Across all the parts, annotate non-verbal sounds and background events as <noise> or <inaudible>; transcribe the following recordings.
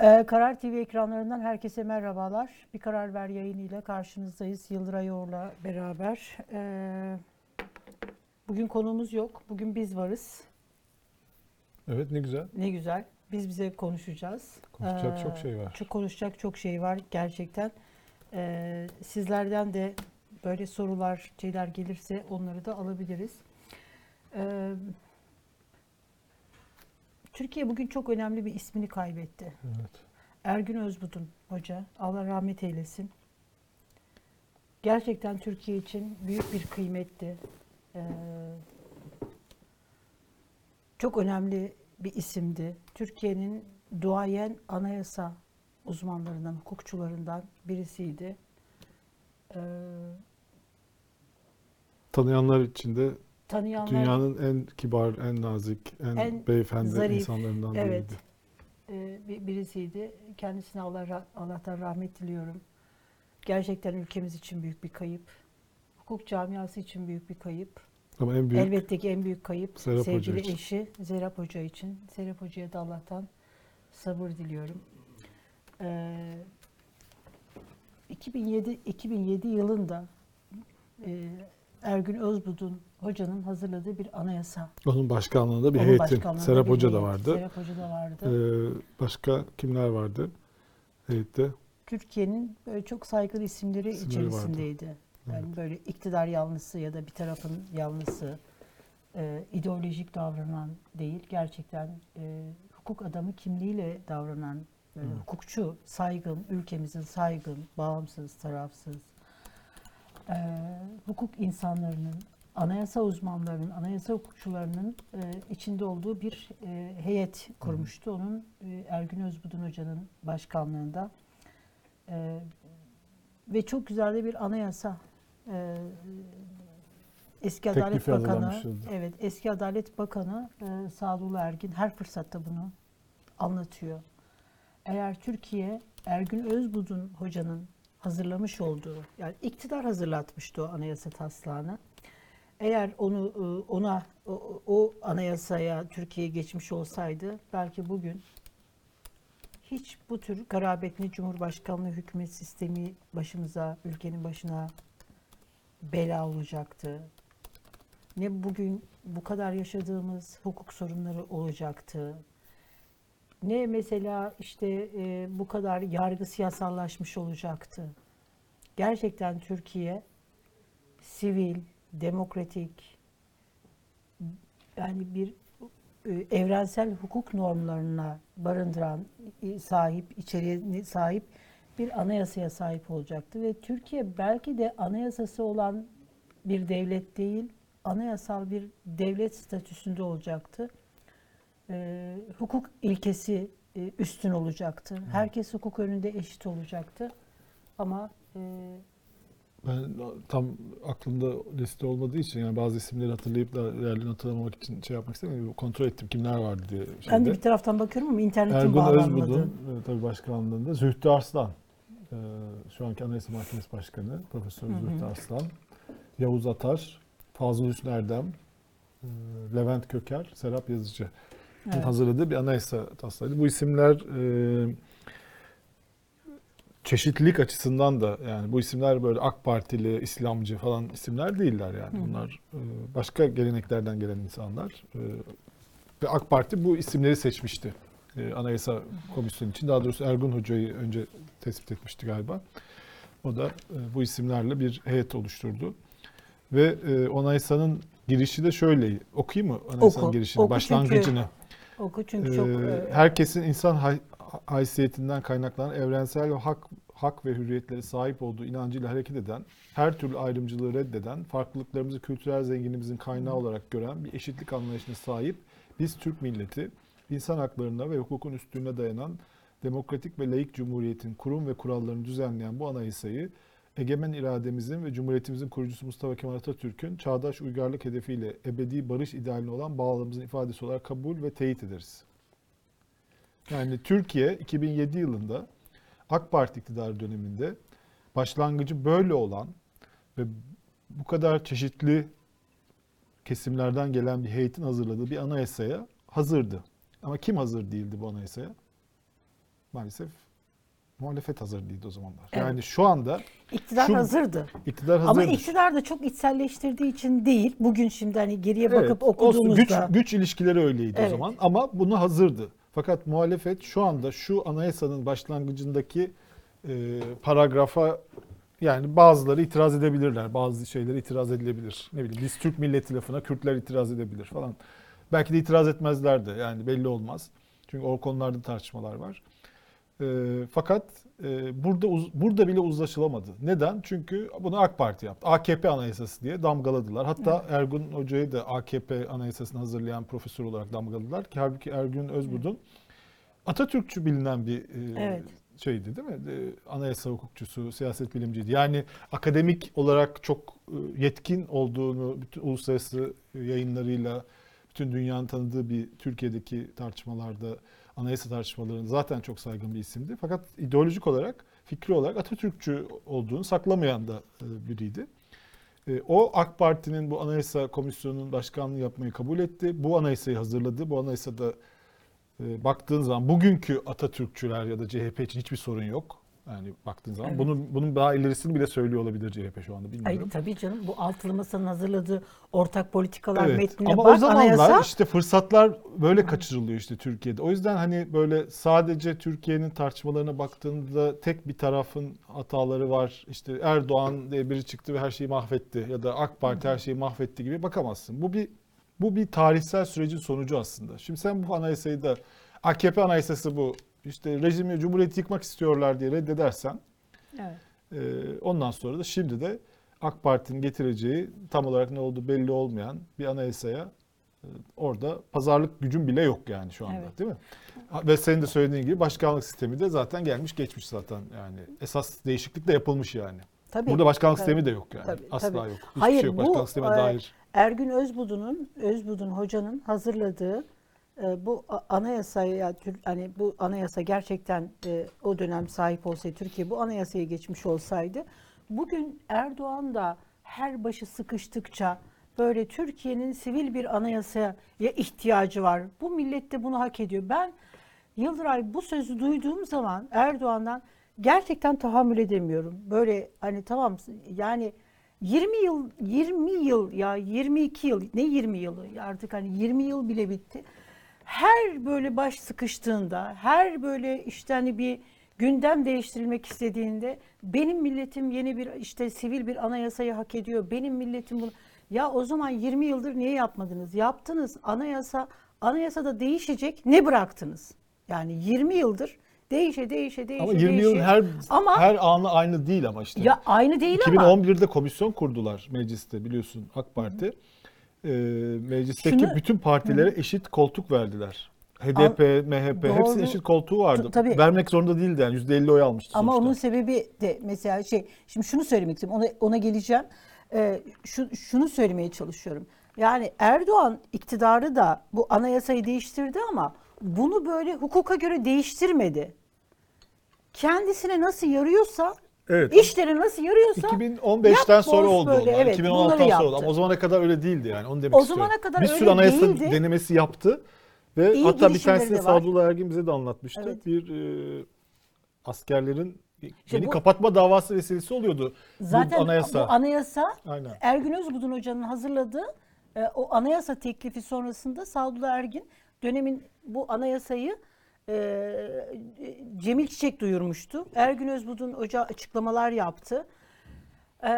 Ee, Karar TV ekranlarından herkese merhabalar. Bir Karar Ver yayınıyla karşınızdayız. Yıldıray Yoğur'la beraber. Ee, bugün konuğumuz yok. Bugün biz varız. Evet ne güzel. Ne güzel. Biz bize konuşacağız. Konuşacak Ee, çok şey var. Çok konuşacak çok şey var gerçekten. Ee, sizlerden de böyle sorular, şeyler gelirse onları da alabiliriz. Ee, Türkiye bugün çok önemli bir ismini kaybetti. Evet. Ergün Özbudun Hoca, Allah rahmet eylesin. Gerçekten Türkiye için büyük bir kıymetti. Ee, çok önemli bir isimdi. Türkiye'nin duayen anayasa uzmanlarından, hukukçularından birisiydi. Ee, Tanıyanlar için de tanıyanlar dünyanın en kibar, en nazik, en, En beyefendi zarif, insanlarından evet. biriydi. e, bir- birisiydi. Kendisine Allah Allah'tan rahmet diliyorum. Gerçekten ülkemiz için büyük bir kayıp. Hukuk camiası için büyük bir kayıp. Ama en büyük Elbette ki en büyük kayıp Serap Hoca sevgili için. eşi Serap Hoca için. Serap Hoca'ya da Allah'tan sabır diliyorum. Ee, 2007 2007 yılında e, Ergün Özbudun hocanın hazırladığı bir anayasa. onun başkanlığında bir Onun heyetin. Serap bir Hoca da vardı. Serap Hoca da vardı. Ee, başka kimler vardı heyette? Türkiye'nin böyle çok saygılı isimleri İsimleri içerisindeydi. Yani böyle iktidar yanlısı ya da bir tarafın yanlısı, e, ideolojik davranan değil, gerçekten e, hukuk adamı kimliğiyle davranan, böyle Hı. hukukçu, saygın, ülkemizin saygın, bağımsız, tarafsız, e, hukuk insanlarının, anayasa uzmanlarının, anayasa hukukçularının e, içinde olduğu bir e, heyet kurmuştu. Onun e, Ergün Özbudun Hoca'nın başkanlığında. E, ve çok güzel de bir anayasa. E, eski Adalet Teklifi Bakanı, hazırlamışlardı. evet eski Adalet Bakanı e, Sadullah Ergin her fırsatta bunu anlatıyor. Eğer Türkiye Ergün Özbudun hocanın hazırlamış olduğu, yani iktidar hazırlatmıştı o anayasa taslağını. Eğer onu e, ona o, o anayasaya Türkiye geçmiş olsaydı belki bugün hiç bu tür garabetli Cumhurbaşkanlığı hükümet sistemi başımıza, ülkenin başına bela olacaktı. Ne bugün bu kadar yaşadığımız hukuk sorunları olacaktı. Ne mesela işte e, bu kadar yargı siyasallaşmış olacaktı. Gerçekten Türkiye sivil, demokratik, yani bir e, evrensel hukuk normlarına barındıran, e, sahip, içeriğine sahip bir anayasaya sahip olacaktı ve Türkiye belki de anayasası olan bir devlet değil, anayasal bir devlet statüsünde olacaktı. E, hukuk ilkesi e, üstün olacaktı. Herkes hukuk önünde eşit olacaktı. Ama e, Ben tam aklımda liste olmadığı için yani bazı isimleri hatırlayıp da diğerlerini hatırlamamak için şey yapmak istemiyorum. Kontrol ettim kimler vardı diye. ben de şeyde. bir taraftan bakıyorum ama internetin Ergun bağlanmadı. Özbudun e, tabii başkanlığında Zühtü Arslan e, şu anki Anayasa Mahkemesi Başkanı Profesör Hı hı. Zühtü Arslan Yavuz Atar Fazıl Hüsnü Erdem e, Levent Köker Serap Yazıcı Evet. hazırladığı bir anayasa taslağıydı. Bu isimler e, çeşitlilik açısından da yani bu isimler böyle AK Partili, İslamcı falan isimler değiller yani. Hı. Bunlar e, başka geleneklerden gelen insanlar. E, ve AK Parti bu isimleri seçmişti. E, Anayasa Komisyonu için. Daha doğrusu Ergun Hoca'yı önce tespit etmişti galiba. O da e, bu isimlerle bir heyet oluşturdu. Ve e, anayasanın girişi de şöyle. Okuyayım mı anayasanın Oku, girişini? oku çünkü başlangıcını. Oku çünkü çok Ee, e, herkesin insan hay- haysiyetinden kaynaklanan evrensel ve hak hak ve hürriyetlere sahip olduğu inancıyla hareket eden, her türlü ayrımcılığı reddeden, farklılıklarımızı kültürel zenginliğimizin kaynağı olarak gören bir eşitlik anlayışına sahip biz Türk milleti insan haklarına ve hukukun üstünlüğüne dayanan demokratik ve laik cumhuriyetin kurum ve kurallarını düzenleyen bu anayasayı egemen irademizin ve cumhuriyetimizin kurucusu Mustafa Kemal Atatürk'ün çağdaş uygarlık hedefiyle ebedi barış idealine olan bağlılığımızın ifadesi olarak kabul ve teyit ederiz. Yani Türkiye 2007 yılında AK Parti iktidarı döneminde başlangıcı böyle olan ve bu kadar çeşitli kesimlerden gelen bir heyetin hazırladığı bir anayasaya hazırdı. Ama kim hazır değildi bu anayasaya? maalesef muhalefet hazır değildi o zamanlar. Evet. Yani şu anda İktidar Şu- hazırdı. iktidar hazır. Ama iktidar da çok içselleştirdiği için değil. Bugün şimdi hani geriye Evet, bakıp güç, okuduğumuzda güç ilişkileri öyleydi o Evet. zaman ama bunu hazırdı. Fakat muhalefet şu anda şu anayasanın başlangıcındaki e, paragrafa yani bazıları itiraz edebilirler. Bazı şeylere itiraz edilebilir. Ne bileyim biz Türk milleti lafına Kürtler itiraz edebilir falan. Belki de itiraz etmezler de yani belli olmaz. Çünkü o konularda tartışmalar var. E, fakat e, burada uz- burada bile uzlaşılamadı. Neden? Çünkü bunu AK Parti yaptı. AKP anayasası diye damgaladılar. Hatta Ergun Hoca'yı da AKP anayasasını hazırlayan profesör olarak damgaladılar. Ki halbuki Ergun Özbudun Atatürkçü bilinen bir e, Evet. şeydi değil mi? E, anayasa hukukçusu, siyaset bilimciydi. Yani akademik olarak çok e, yetkin olduğunu bütün uluslararası yayınlarıyla bütün dünyanın tanıdığı bir Türkiye'deki tartışmalarda anayasa tartışmalarında zaten çok saygın bir isimdi. Fakat ideolojik olarak, fikri olarak Atatürkçü olduğunu saklamayan da e, biriydi. E, O AK Parti'nin bu anayasa komisyonunun başkanlığı yapmayı kabul etti. Bu anayasayı hazırladı. Bu anayasada e, baktığın zaman bugünkü Atatürkçüler ya da CHP için hiçbir sorun yok. Yani baktığın zaman Evet. bunun bunun daha ilerisini bile söylüyor olabilir CHP şu anda Ay, bilmiyorum. tabii canım bu altılı masanın hazırladığı ortak politikalar Evet. metnine Ama bak o zamanlar anayasa işte fırsatlar böyle kaçırılıyor işte Türkiye'de. O yüzden hani böyle sadece Türkiye'nin tartışmalarına baktığında tek bir tarafın hataları var. İşte Erdoğan diye biri çıktı ve her şeyi mahvetti ya da AK Parti her şeyi mahvetti gibi bakamazsın. Bu bir bu bir tarihsel sürecin sonucu aslında. Şimdi sen bu anayasayı da AKP anayasası bu. İşte rejimi, cumhuriyeti yıkmak istiyorlar diye reddedersen evet. ee, ondan sonra da şimdi de AK Parti'nin getireceği tam olarak ne olduğu belli olmayan bir anayasaya e, orada pazarlık gücün bile yok yani şu anda Evet. değil mi? Ve senin de söylediğin gibi başkanlık sistemi de zaten gelmiş geçmiş zaten yani esas değişiklik de yapılmış yani. Tabii. Burada başkanlık Tabii. sistemi de yok yani. Tabii, Asla tabii. yok. Hiçbir Hayır, şey yok bu, başkanlık sistemine e, dair. Ergün Özbudun'un Özbudun hocanın hazırladığı e, bu a- anayasaya hani bu anayasa gerçekten e, o dönem sahip olsaydı Türkiye bu anayasaya geçmiş olsaydı bugün Erdoğan da her başı sıkıştıkça böyle Türkiye'nin sivil bir anayasaya ihtiyacı var. Bu millet de bunu hak ediyor. Ben Yıldıray bu sözü duyduğum zaman Erdoğan'dan gerçekten tahammül edemiyorum. Böyle hani tamam yani 20 yıl 20 yıl ya 22 yıl ne 20 yılı artık hani 20 yıl bile bitti. Her böyle baş sıkıştığında, her böyle işte hani bir gündem değiştirilmek istediğinde benim milletim yeni bir işte sivil bir anayasayı hak ediyor. Benim milletim bunu ya o zaman 20 yıldır niye yapmadınız? Yaptınız. Anayasa anayasada değişecek. Ne bıraktınız? Yani 20 yıldır değişe değişe değişe Ama 20 değişe. yılın her Ama- her anı aynı değil ama işte. ya aynı değil ama 2011'de komisyon kurdular mecliste biliyorsun AK Parti. Ee, meclisteki Şunu- bütün partilere eşit koltuk verdiler. HDP, MHP Doğru. hepsinin eşit koltuğu vardı. Ta- tabii. Vermek zorunda değildi yani %50 oy almıştı Ama sonuçta. onun sebebi de mesela şey, şimdi şunu söylemek istiyorum, ona, ona geleceğim. Ee, şu, şunu söylemeye çalışıyorum. Yani Erdoğan iktidarı da bu anayasayı değiştirdi ama bunu böyle hukuka göre değiştirmedi. Kendisine nasıl yarıyorsa, Evet. işleri nasıl yarıyorsa 2015'ten yap sonra oldu böyle, onlar. evet, 2016'dan bunları sonra oldu. Ama o zamana kadar öyle değildi yani. Onu demek O istiyorum. zamana kadar bir sürü öyle anayasa değildi. denemesi yaptı ve İyi hatta bir tanesini. Sadullah Ergin bize de anlatmıştı. Evet. Bir e, askerlerin İşte beni bu- kapatma davası vesilesi oluyordu. zaten bu anayasa. bu anayasa Aynen. Ergün Özbudun Hoca'nın hazırladığı e, o anayasa teklifi sonrasında Sadullah Ergin dönemin bu anayasayı e, Cemil Çiçek duyurmuştu. Ergün Özbudun Hoca açıklamalar yaptı. E,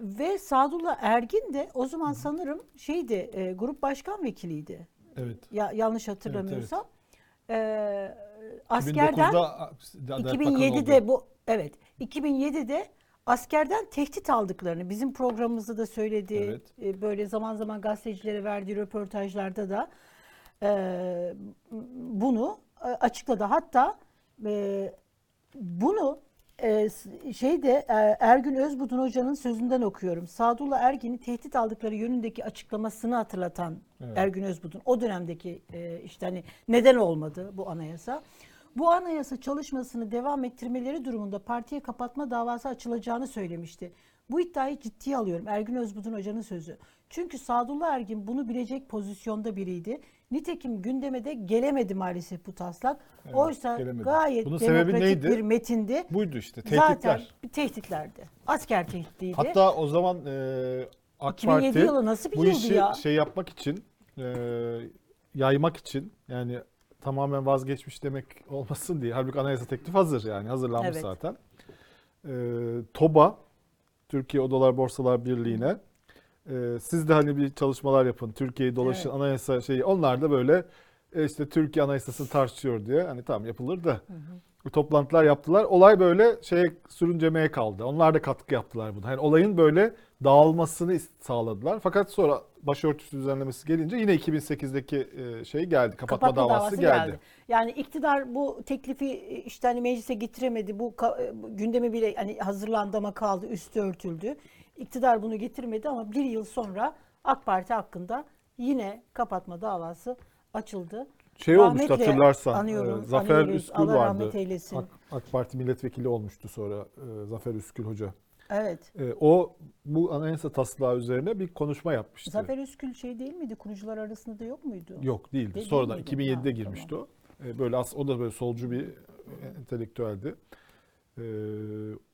ve Sadullah Ergin de o zaman sanırım şeydi e, grup başkan vekiliydi. Evet. Ya yanlış hatırlamıyorsam. E, askerden 2009'da Adalet Bakanı oldu. 2007'de bu evet 2007'de askerden tehdit aldıklarını bizim programımızda da söyledi. Evet. E, Böyle zaman zaman gazetecilere verdiği röportajlarda da e, bunu e, açıkladı. Hatta e, bunu e, şeyde e, Ergün Özbudun Hoca'nın sözünden okuyorum. Sadullah Ergin'i tehdit aldıkları yönündeki açıklamasını hatırlatan Evet. Ergün Özbudun o dönemdeki e, işte hani neden olmadı bu anayasa. Bu anayasa çalışmasını devam ettirmeleri durumunda partiye kapatma davası açılacağını söylemişti. Bu iddiayı ciddiye alıyorum. Ergün Özbudun Hoca'nın sözü. Çünkü Sadullah Ergin bunu bilecek pozisyonda biriydi. Nitekim gündeme de gelemedi maalesef bu taslak. Evet, Oysa gelemedi. gayet Bunun demokratik neydi? bir metindi. Buydu işte tehditler. Zaten bir tehditlerdi. Asker tehditiydi. Hatta o zaman e, AK 2007 Parti yılı nasıl bir bu yıldı işi ya? şey yapmak için e, yaymak için yani tamamen vazgeçmiş demek olmasın diye. Halbuki anayasa teklifi hazır yani hazırlanmış Evet. zaten. E, TOBA Türkiye Odalar Borsalar Birliği'ne e, siz de hani bir çalışmalar yapın. Türkiye'yi dolaşın Evet. anayasa şeyi. Onlar da böyle e, işte Türkiye anayasasını tartışıyor diye. Hani tamam yapılır da. Bu toplantılar yaptılar. Olay böyle şeye sürüncemeye kaldı. Onlar da katkı yaptılar buna. Yani olayın böyle dağılmasını sağladılar. Fakat sonra başörtüsü düzenlemesi gelince yine 2008'deki e, şey geldi. Kapatma, davası, geldi. Yani iktidar bu teklifi e, işte hani meclise getiremedi. Bu gündemi bile hani hazırlandı ama kaldı, üstü örtüldü. İktidar bunu getirmedi ama bir yıl sonra AK Parti hakkında yine kapatma davası açıldı. Şey olmuştu Rahmetle hatırlarsan. anıyoruz, e, Zafer anıyoruz. Üskül Allah vardı. AK, AK Parti milletvekili olmuştu sonra e, Zafer Üskül Hoca. Evet. E, o bu anayasa taslağı üzerine bir konuşma yapmıştı. Zafer Üskül şey değil miydi? Kurucular arasında da yok muydu? Yok değildi. Değil Sonradan miydi? 2007'de Ha, girmişti o. E, Böyle as o da böyle solcu bir entelektüeldi. E,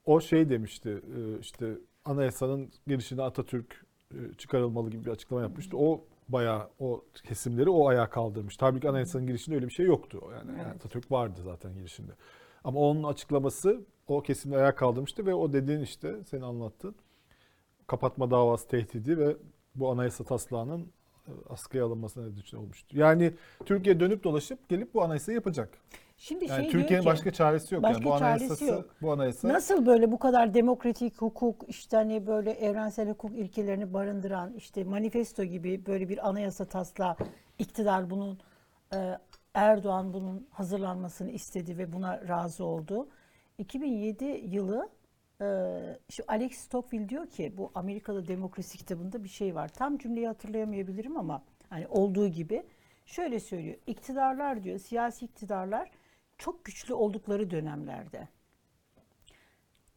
o şey demişti e, işte anayasanın girişine Atatürk e, çıkarılmalı gibi bir açıklama yapmıştı. O bayağı o kesimleri o ayağa kaldırmış. Tabii ki anayasanın girişinde öyle bir şey yoktu. Yani, Evet. Atatürk vardı zaten girişinde. Ama onun açıklaması o kesimleri ayağa kaldırmıştı ve o dediğin işte senin anlattığın kapatma davası tehdidi ve bu anayasa taslağının e, askıya alınmasına neden olmuştu. Yani Türkiye dönüp dolaşıp gelip bu anayasayı yapacak. Şimdi Yani şey Türkiye'nin ki, başka çaresi yok. başka yani bu çaresi anayasası, yok. bu anayasa Nasıl böyle bu kadar demokratik hukuk işte hani böyle evrensel hukuk ilkelerini barındıran işte manifesto gibi böyle bir anayasa taslağı iktidar bunun e, Erdoğan bunun hazırlanmasını istedi ve buna razı oldu. 2007 yılı e, şu Alex Tocqueville diyor ki bu Amerikalı Demokrasi kitabında bir şey var. Tam cümleyi hatırlayamayabilirim ama hani olduğu gibi şöyle söylüyor. İktidarlar diyor siyasi iktidarlar çok güçlü oldukları dönemlerde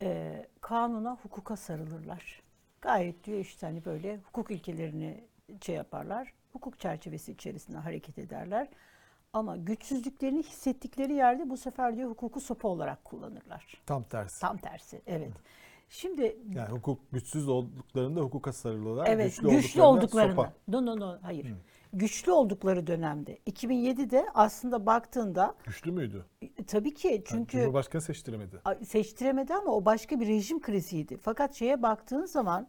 e, kanuna, hukuka sarılırlar. Gayet diyor işte hani böyle hukuk ilkelerini şey yaparlar. Hukuk çerçevesi içerisinde hareket ederler. Ama güçsüzlüklerini hissettikleri yerde bu sefer diyor hukuku sopa olarak kullanırlar. tam tersi. Tam tersi. Evet. Şimdi Yani hukuk güçsüz olduklarında hukuka sarılıyorlar. evet güçlü, güçlü, olduklarında olduklarını. sopa. No no no hayır. Güçlü oldukları dönemde 2007'de aslında baktığında Güçlü müydü? e, tabii ki çünkü Cumhurbaşkanı seçtiremedi. A- seçtiremedi ama o başka bir rejim kriziydi. Fakat şeye baktığın zaman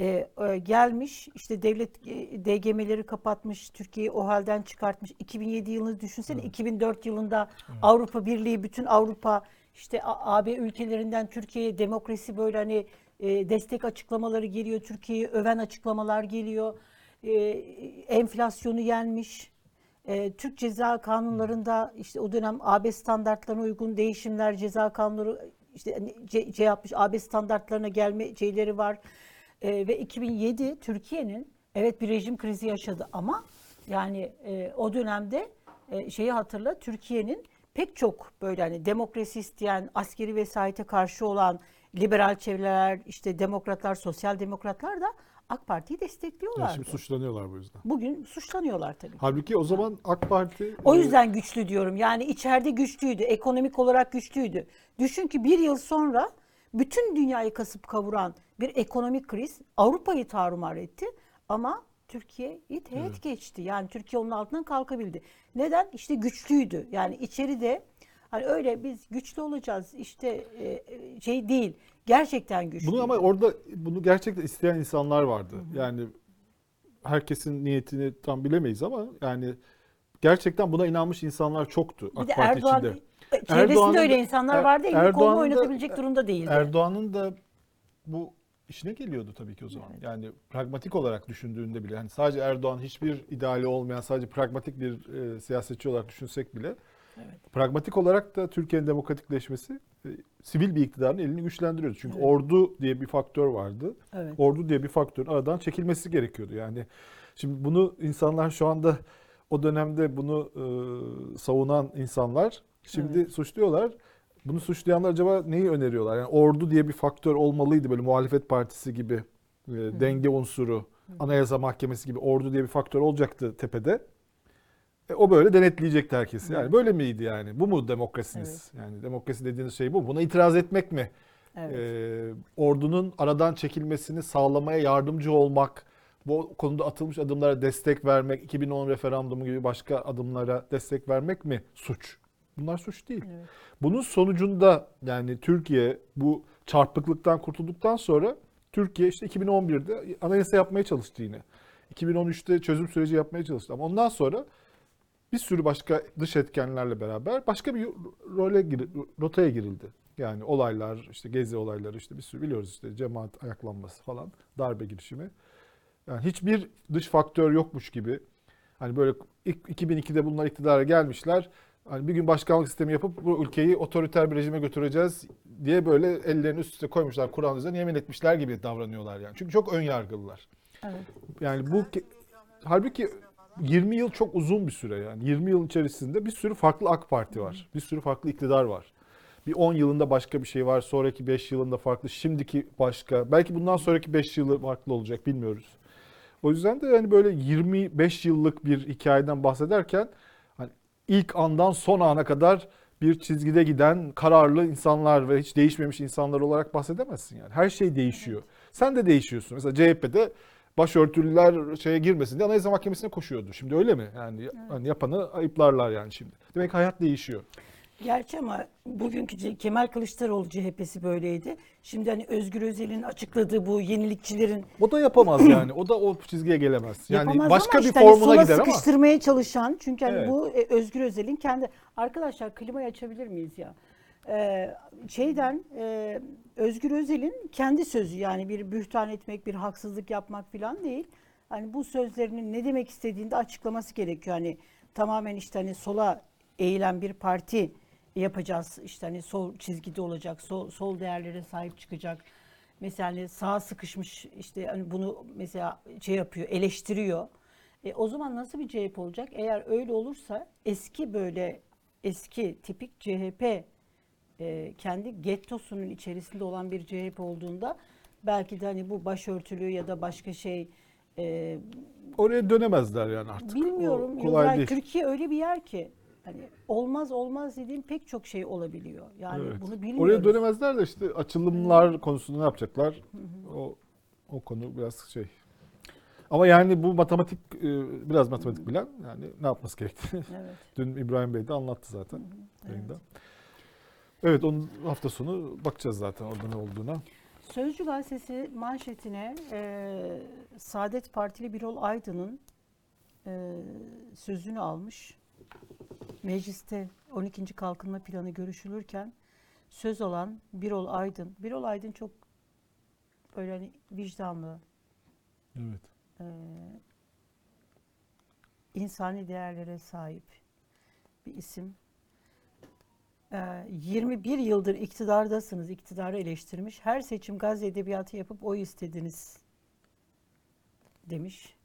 e, e, gelmiş işte devlet e, DGM'leri kapatmış, Türkiye'yi o halden çıkartmış. 2007 yılını düşünsene 2004 yılında Avrupa Birliği bütün Avrupa işte A- AB ülkelerinden Türkiye'ye demokrasi böyle hani e, destek açıklamaları geliyor. Türkiye'yi öven açıklamalar geliyor. E, enflasyonu yenmiş. E, Türk ceza kanunlarında işte o dönem AB standartlarına uygun değişimler ceza kanunları işte hani ce yapmış AB standartlarına gelme şeyleri var. E, ve 2007 Türkiye'nin evet bir rejim krizi yaşadı ama yani e, o dönemde e, şeyi hatırla Türkiye'nin pek çok böyle hani demokrasi isteyen, askeri vesayete karşı olan liberal çevreler, işte demokratlar, sosyal demokratlar da AK Parti'yi Yani destekliyorlardı. şimdi suçlanıyorlar bu yüzden. Bugün suçlanıyorlar tabii. Halbuki o zaman AK Parti O e, yüzden güçlü diyorum. Yani içeride güçlüydü, ekonomik olarak güçlüydü. Düşün ki bir yıl sonra bütün dünyayı kasıp kavuran bir ekonomik kriz Avrupa'yı tarumar etti. Ama Türkiye'yi teğet geçti. Yani Türkiye onun altından kalkabildi. Neden? İşte güçlüydü. Yani içeride hani öyle biz güçlü olacağız işte e, şey değil. Gerçekten güçlü. Bunu ama orada bunu gerçekten isteyen insanlar vardı. Yani herkesin niyetini tam bilemeyiz ama yani gerçekten buna inanmış insanlar çoktu bir AK de Parti Erdoğan içinde. çevresinde Erdoğan'ın öyle insanlar vardı. Elini Erdoğan'ın kolunu da- oynatabilecek durumda değildi. Erdoğan'ın da bu işine geliyordu tabii ki o zaman. Yani pragmatik olarak düşündüğünde bile hani sadece Erdoğan hiçbir ideali olmayan sadece pragmatik bir e, siyasetçi olarak düşünsek bile Evet. pragmatik olarak da Türkiye'nin demokratikleşmesi e, sivil bir iktidarın elini güçlendiriyordu. Çünkü Evet. ordu diye bir faktör vardı. Evet. Ordu diye bir faktörün aradan çekilmesi gerekiyordu. Yani şimdi bunu insanlar şu anda o dönemde bunu e, savunan insanlar şimdi suçluyorlar. Bunu suçlayanlar acaba neyi öneriyorlar? Yani ordu diye bir faktör olmalıydı böyle muhalefet partisi gibi e, denge unsuru, anayasa mahkemesi gibi ordu diye bir faktör olacaktı tepede. E, o böyle denetleyecekti herkesi. Yani böyle miydi yani? Bu mu demokrasiniz? Yani demokrasi dediğiniz şey bu. Buna itiraz etmek mi? Evet. Ee, ordunun aradan çekilmesini sağlamaya yardımcı olmak, bu konuda atılmış adımlara destek vermek, 2010 referandumu gibi başka adımlara destek vermek mi suç? Bunlar suç değil. Evet. Bunun sonucunda yani Türkiye bu çarpıklıktan kurtulduktan sonra Türkiye işte 2011'de anayasa yapmaya çalıştı yine. 2013'te çözüm süreci yapmaya çalıştı ama ondan sonra bir sürü başka dış etkenlerle beraber başka bir role gir- rotaya girildi. Yani olaylar, işte gezi olayları işte bir sürü biliyoruz işte cemaat ayaklanması falan, darbe girişimi. Yani hiçbir dış faktör yokmuş gibi. Hani böyle ilk 2002'de bunlar iktidara gelmişler. Hani bir gün başkanlık sistemi yapıp bu ülkeyi otoriter bir rejime götüreceğiz diye böyle ellerini üst üste koymuşlar. Kur'an üzerine yemin etmişler gibi davranıyorlar yani. Çünkü çok ön yargılılar. Evet. Yani bu halbuki 20 yıl çok uzun bir süre yani. 20 yıl içerisinde bir sürü farklı AK Parti var. Bir sürü farklı iktidar var. Bir 10 yılında başka bir şey var. Sonraki 5 yılında farklı. Şimdiki başka. Belki bundan sonraki 5 yılı farklı olacak bilmiyoruz. O yüzden de yani böyle 25 yıllık bir hikayeden bahsederken hani ilk andan son ana kadar bir çizgide giden kararlı insanlar ve hiç değişmemiş insanlar olarak bahsedemezsin yani. Her şey değişiyor. Sen de değişiyorsun. Mesela CHP'de başörtülüler şeye girmesin diye Anayasa Mahkemesi'ne koşuyordu. Şimdi öyle mi? Yani hani yapanı ayıplarlar yani şimdi. Demek hayat değişiyor. Gerçi ama bugünkü Kemal Kılıçdaroğlu CHP'si böyleydi. Şimdi hani Özgür Özel'in açıkladığı bu yenilikçilerin O da yapamaz <clears throat> yani. O da o çizgiye gelemez. Yani yapamaz başka bir işte hani formuna sola gider ama. sıkıştırmaya çalışan çünkü hani Evet. bu e, Özgür Özel'in kendi arkadaşlar klimayı açabilir miyiz ya? Ee, şeyden e, Özgür Özel'in kendi sözü yani bir bühtan etmek, bir haksızlık yapmak falan değil. Hani bu sözlerinin ne demek istediğini de açıklaması gerekiyor. Hani tamamen işte hani sola eğilen bir parti yapacağız. İşte hani sol çizgide olacak, sol, sol değerlere sahip çıkacak. Mesela hani sağa sıkışmış işte hani bunu mesela şey yapıyor, eleştiriyor. E, o zaman nasıl bir CHP olacak? Eğer öyle olursa eski böyle eski tipik CHP e, kendi gettosunun içerisinde olan bir CHP olduğunda belki de hani bu başörtülü ya da başka şey e, Oraya dönemezler yani artık. bilmiyorum. O kolay Yani değil. Türkiye öyle bir yer ki hani olmaz olmaz dediğim pek çok şey olabiliyor. Yani Evet. bunu bilmiyoruz. Oraya dönemezler de işte açılımlar konusunda ne yapacaklar? O o konu biraz şey. Ama yani bu matematik e, biraz matematik bilen yani ne yapması gerektiğini Evet. <laughs> dün İbrahim Bey de anlattı zaten evet. yayında. Evet onun hafta sonu bakacağız zaten orada ne olduğuna. Sözcü gazetesi manşetine e, Saadet Partili Birol Aydın'ın e, sözünü almış. Mecliste 12. Kalkınma Planı görüşülürken söz alan Birol Aydın. Birol Aydın çok böyle hani vicdanlı, Evet. e, insani değerlere sahip bir isim. E, 21 yıldır iktidardasınız, iktidarı eleştirmiş. Her seçim Gazze edebiyatı yapıp oy istediniz demiş.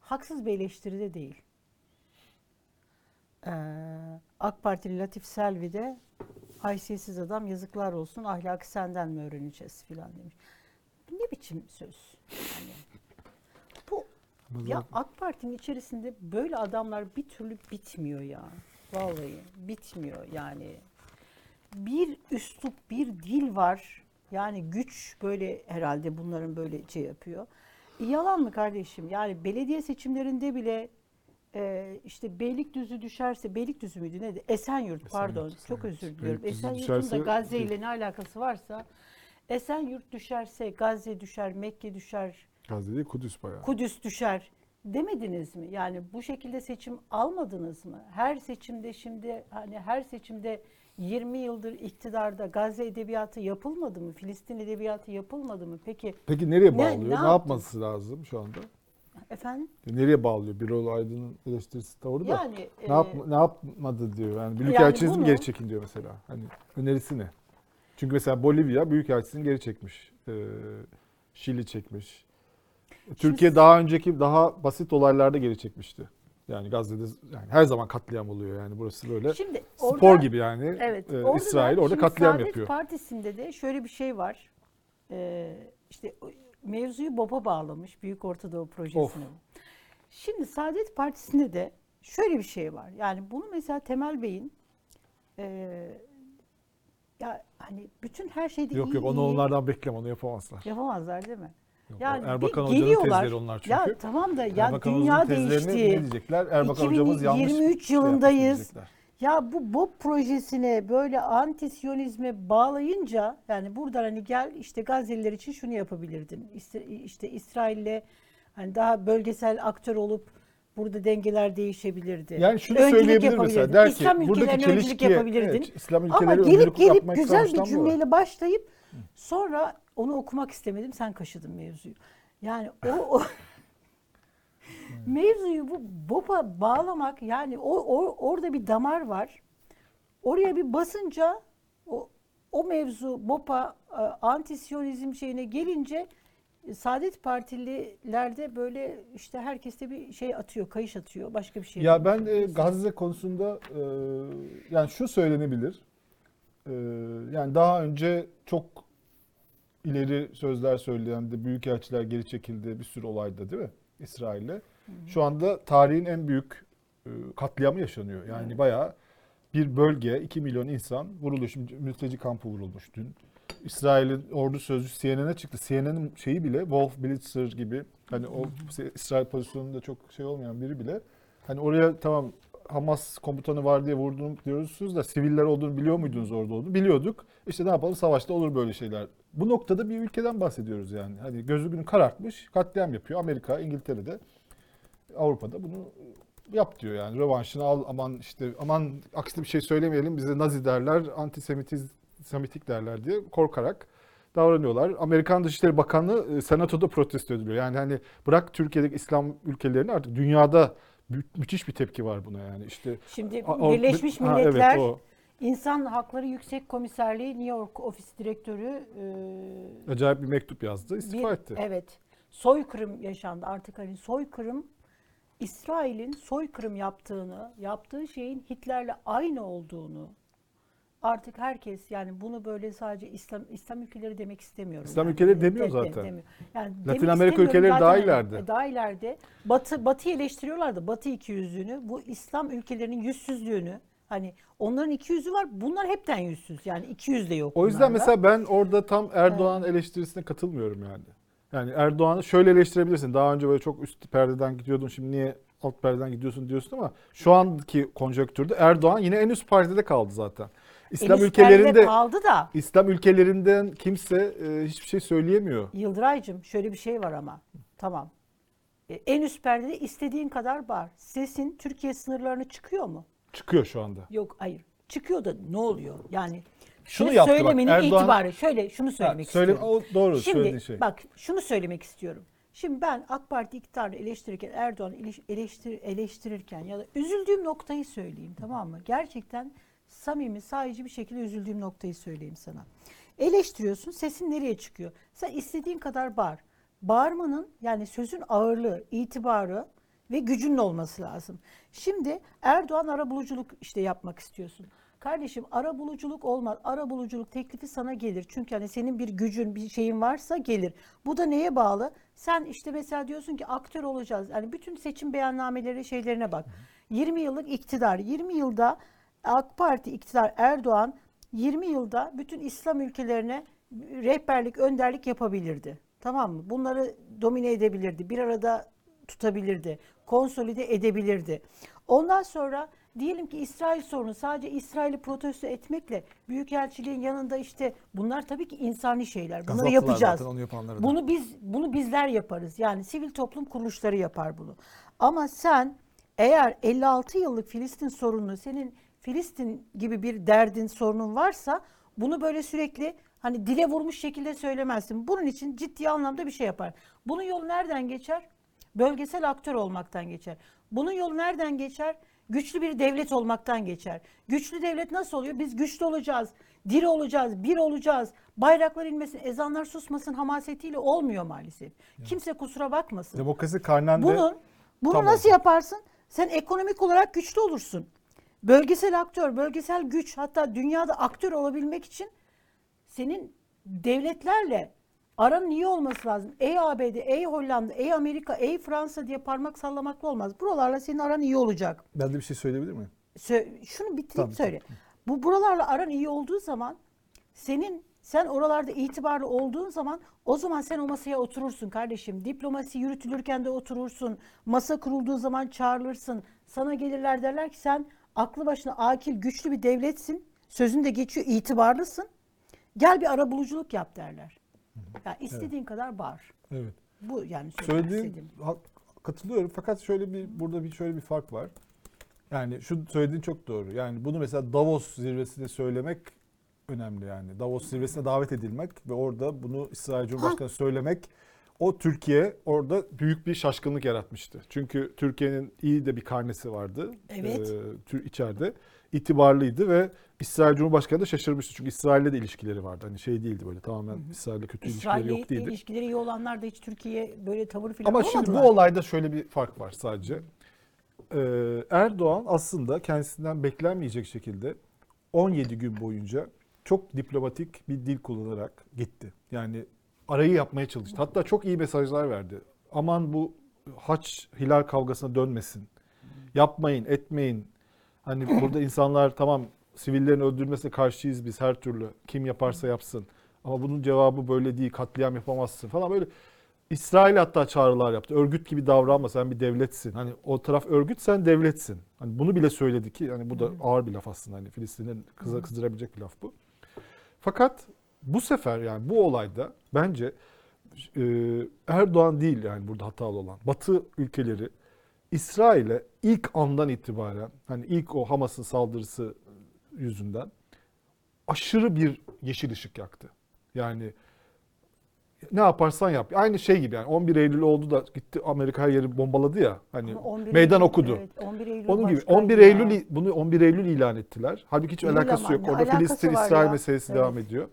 Haksız bir eleştiri de değil. E, AK Partili Latif Selvi de haysiyetsiz adam yazıklar olsun ahlakı senden mi öğreneceğiz filan demiş. Bu ne biçim söz? Yani bu ya AK Parti'nin içerisinde böyle adamlar bir türlü bitmiyor ya. Vallahi bitmiyor yani. Bir üslup, bir dil var. Yani güç böyle herhalde bunların böyle şey yapıyor. E, yalan mı kardeşim? Yani belediye seçimlerinde bile e, işte Beylikdüzü düşerse, Beylikdüzü müydü neydi? Esenyurt, pardon. Esenyurt, Çok Esenyurt. özür diliyorum. Esenyurt'un da Gazze ile ne alakası varsa Esenyurt düşerse Gazze düşer, Mekke düşer, Gazze değil Kudüs bayağı. Kudüs düşer demediniz mi? Yani bu şekilde seçim almadınız mı? Her seçimde şimdi hani her seçimde 20 yıldır iktidarda Gazze edebiyatı yapılmadı mı? Filistin edebiyatı yapılmadı mı? Peki Peki nereye Ne- bağlıyor? ne Ne, yaptı? yapması lazım şu anda? efendim? Nereye bağlıyor? Birol Aydın'ın eleştirisi doğru da. Yani ne, e, yap, ne yapmadı diyor. Yani Büyükelçiniz bunu- mi geri çekin diyor mesela. Hani önerisi ne? Çünkü mesela Bolivya Büyükelçisini geri çekmiş. Ee, Şili çekmiş. Türkiye daha önceki daha basit olaylarda geri çekmişti. Yani Gazze'de yani her zaman katliam oluyor yani burası böyle şimdi spor orada- gibi yani. Evet. Ee, orada İsrail da orada katliam Saadet yapıyor. Partisi'nde de şöyle bir şey var. Ee, işte mevzuyu BOP'a bağlamış Büyük Ortadoğu Projesi'ne. Şimdi Saadet Partisi'nde de şöyle bir şey var. Yani bunu mesela Temel Bey'in e, ya hani bütün her şeyde Yok iyi, yok onu iyi onlardan bekleme onu yapamazlar. yapamazlar değil mi? Yok, Yani Erbakan bir Hoca'nın tezleri onlar çünkü. Ya tamam da ya Erbakan dünya değişti. Ne diyecekler? Erbakan hocamız yanlış 2023 şey yılındayız. diyecekler. Ya bu BOP projesine böyle anti-Siyonizme bağlayınca yani buradan hani gel işte Gazze'liler için şunu yapabilirdin. İşte, işte İsrail'le hani daha bölgesel aktör olup burada dengeler değişebilirdi. Yani şunu Öncülük söyleyebilir mesela der ki İslam buradaki çelişkiye evet, İslam Ama ülkeleri gelip öncülük gelip yapmak güzel bir cümleyle başlayıp sonra onu okumak istemedim sen kaşıdın mevzuyu. Yani o, o <laughs> <laughs> mevzuyu bu BOP'a bağlamak yani o, o orada bir damar var. Oraya bir basınca o, o mevzu BOP'a e, anti-Siyonizm şeyine gelince e, Saadet Partililerde böyle işte herkeste bir şey atıyor, kayış atıyor. Başka bir şey. Ya ben e, Gazze konusunda e, yani şu söylenebilir. E, yani daha önce çok ileri sözler söyleyen de büyükelçiler geri çekildi bir sürü olayda değil mi? İsrail'le. Şu anda tarihin en büyük e, katliamı yaşanıyor. Yani bayağı bir bölge 2 milyon insan vuruluyor. Şimdi mülteci kampı vurulmuş dün. İsrail'in ordu sözcüsü CNN'e çıktı. CNN'in şeyi bile Wolf Blitzer gibi hani o İsrail pozisyonunda çok şey olmayan biri bile hani oraya tamam Hamas komutanı var diye vurdum diyorsunuz da siviller olduğunu biliyor muydunuz orada olduğunu? Biliyorduk. İşte ne yapalım savaşta olur böyle şeyler. Bu noktada bir ülkeden bahsediyoruz yani. Hani gözü günü karartmış, katliam yapıyor. Amerika, İngiltere'de, Avrupa'da bunu yap diyor yani. Rövanşını al aman işte aman aksine bir şey söylemeyelim bize Nazi derler, antisemitiz semitik derler diye korkarak davranıyorlar. Amerikan Dışişleri Bakanı e, senatoda protesto ediliyor. Yani hani bırak Türkiye'deki İslam ülkelerini artık dünyada mü- müthiş bir tepki var buna yani. İşte Şimdi Birleşmiş Ha, Milletler evet, o. İnsan Hakları Yüksek Komiserliği New York Ofis Direktörü e, acayip bir mektup yazdı, istifa bir- etti. Evet. Soykırım yaşandı. Artık hani soykırım İsrail'in soykırım yaptığını, yaptığı şeyin Hitler'le aynı olduğunu artık herkes yani bunu böyle sadece İslam İslam ülkeleri demek istemiyorum. İslam yani. ülkeleri demiyor De- zaten. demiyor. Yani Latin Amerika ülkeleri daha ileride. E, Daha ileride. Batı Batı'yı eleştiriyorlar da Batı ikiyüzlülüğünü, bu İslam ülkelerinin yüzsüzlüğünü hani onların iki yüzü var. Bunlar hepten yüzsüz. Yani iki yüz de yok. O yüzden bunlarda. mesela ben orada tam Erdoğan eleştirisine katılmıyorum yani. Yani Erdoğan'ı şöyle eleştirebilirsin. Daha önce böyle çok üst perdeden gidiyordun şimdi niye alt perdeden gidiyorsun diyorsun ama şu anki konjonktürde Erdoğan yine en üst perdede kaldı zaten. İslam ülkelerinde kaldı da İslam ülkelerinden kimse e, hiçbir şey söyleyemiyor. Yıldıraycığım şöyle bir şey var ama. Tamam. E, en üst perdede istediğin kadar bağır. Sesin Türkiye sınırlarına çıkıyor mu? Çıkıyor şu anda. Yok hayır. Çıkıyor da ne oluyor? Yani Şunu yaptı bak, söylemenin Erdoğan- itibarı. Şöyle şunu söylemek Ha, söyle- istiyorum. o doğru Şimdi şey. bak şunu söylemek istiyorum. Şimdi ben AK Parti iktidarını eleştirirken Erdoğan'ı eleş- eleştir, eleştirirken ya da üzüldüğüm noktayı söyleyeyim tamam mı? Gerçekten samimi, sahici bir şekilde üzüldüğüm noktayı söyleyeyim sana. Eleştiriyorsun, sesin nereye çıkıyor? Sen istediğin kadar bağır. Bağırmanın yani sözün ağırlığı, itibarı ve gücünün olması lazım. Şimdi Erdoğan arabuluculuk işte yapmak istiyorsun. Kardeşim arabuluculuk olmaz. Arabuluculuk teklifi sana gelir. Çünkü hani senin bir gücün, bir şeyin varsa gelir. Bu da neye bağlı? Sen işte mesela diyorsun ki aktör olacağız. Yani bütün seçim beyannameleri şeylerine bak. 20 yıllık iktidar. 20 yılda AK Parti iktidar Erdoğan 20 yılda bütün İslam ülkelerine rehberlik, önderlik yapabilirdi. Tamam mı? Bunları domine edebilirdi. Bir arada tutabilirdi. Konsolide edebilirdi. Ondan sonra diyelim ki İsrail sorunu sadece İsrail'i protesto etmekle Büyükelçiliğin yanında işte bunlar tabii ki insani şeyler. Bunları Gazaptılar yapacağız. zaten, onu yapanları da. Bunu biz bunu bizler yaparız. Yani sivil toplum kuruluşları yapar bunu. Ama sen eğer 56 yıllık Filistin sorununu senin Filistin gibi bir derdin, sorunun varsa bunu böyle sürekli hani dile vurmuş şekilde söylemezsin. Bunun için ciddi anlamda bir şey yapar. Bunun yolu nereden geçer? Bölgesel aktör olmaktan geçer. Bunun yolu nereden geçer? Güçlü bir devlet olmaktan geçer. Güçlü devlet nasıl oluyor? Biz güçlü olacağız, diri olacağız, bir olacağız. Bayraklar inmesin, ezanlar susmasın hamasetiyle olmuyor maalesef. Kimse kusura bakmasın. Demokrasi karnende Bunun bunu Tamam. nasıl yaparsın? Sen ekonomik olarak güçlü olursun. Bölgesel aktör, bölgesel güç hatta dünyada aktör olabilmek için senin devletlerle Aranın iyi olması lazım. Ey ABD, ey Hollanda, ey Amerika, ey Fransa diye parmak sallamakla olmaz. Buralarla senin aran iyi olacak. Ben de bir şey söyleyebilir miyim? Sö- şunu bitireyim Tamam, söyle. Bu buralarla aran iyi olduğu zaman senin sen oralarda itibarlı olduğun zaman o zaman sen o masaya oturursun kardeşim. Diplomasi yürütülürken de oturursun. Masa kurulduğu zaman çağrılırsın. Sana gelirler derler ki sen aklı başına akil güçlü bir devletsin. Sözün de geçiyor itibarlısın. Gel bir arabuluculuk yap derler. Ya istediğin kadar bağır. Evet. Bu yani Söylediğim ha- katılıyorum fakat şöyle bir burada bir şöyle bir fark var. Yani şu söylediğin çok doğru. Yani bunu mesela Davos zirvesinde söylemek önemli yani. Davos zirvesine davet edilmek ve orada bunu İsrail Cumhurbaşkanı söylemek o Türkiye orada büyük bir şaşkınlık yaratmıştı. Çünkü Türkiye'nin iyi de bir karnesi vardı. Evet. Tür içeride itibarlıydı ve İsrail Cumhurbaşkanı da şaşırmıştı. Çünkü İsrail'le de ilişkileri vardı. Hani şey değildi böyle tamamen İsrail'le kötü ilişkileri İsrail'le yok değildi. ilişkileri iyi olanlar da hiç Türkiye'ye böyle tavır filan Ama şimdi bu olayda şöyle bir fark var sadece. Ee, Erdoğan aslında kendisinden beklenmeyecek şekilde 17 gün boyunca çok diplomatik bir dil kullanarak gitti. Yani arayı yapmaya çalıştı. Hatta çok iyi mesajlar verdi. Aman bu haç hilal kavgasına dönmesin. Yapmayın, etmeyin. Hani burada insanlar tamam sivillerin öldürülmesine karşıyız biz her türlü. Kim yaparsa yapsın. Ama bunun cevabı böyle değil. Katliam yapamazsın falan böyle İsrail hatta çağrılar yaptı. Örgüt gibi davranma sen bir devletsin. Hani o taraf örgüt sen devletsin. Hani bunu bile söyledi ki hani bu da ağır bir laf aslında. Hani Filistin'in kıza kızdırabilecek bir laf bu. Fakat bu sefer yani bu olayda bence e, Erdoğan değil yani burada hatalı olan. Batı ülkeleri İsrail'e ilk andan itibaren hani ilk o Hamas'ın saldırısı yüzünden aşırı bir yeşil ışık yaktı. Yani ne yaparsan yap. Aynı şey gibi yani 11 Eylül oldu da gitti Amerika her yeri bombaladı ya. Hani Ama 11 meydan Eylül- okudu. evet, 11 Eylül Onun gibi başkaydı 11 ya. Eylül bunu 11 Eylül ilan ettiler. Halbuki hiç Değil alakası ama yok. Orada alakası Filistin İsrail ya? meselesi Evet. devam ediyor.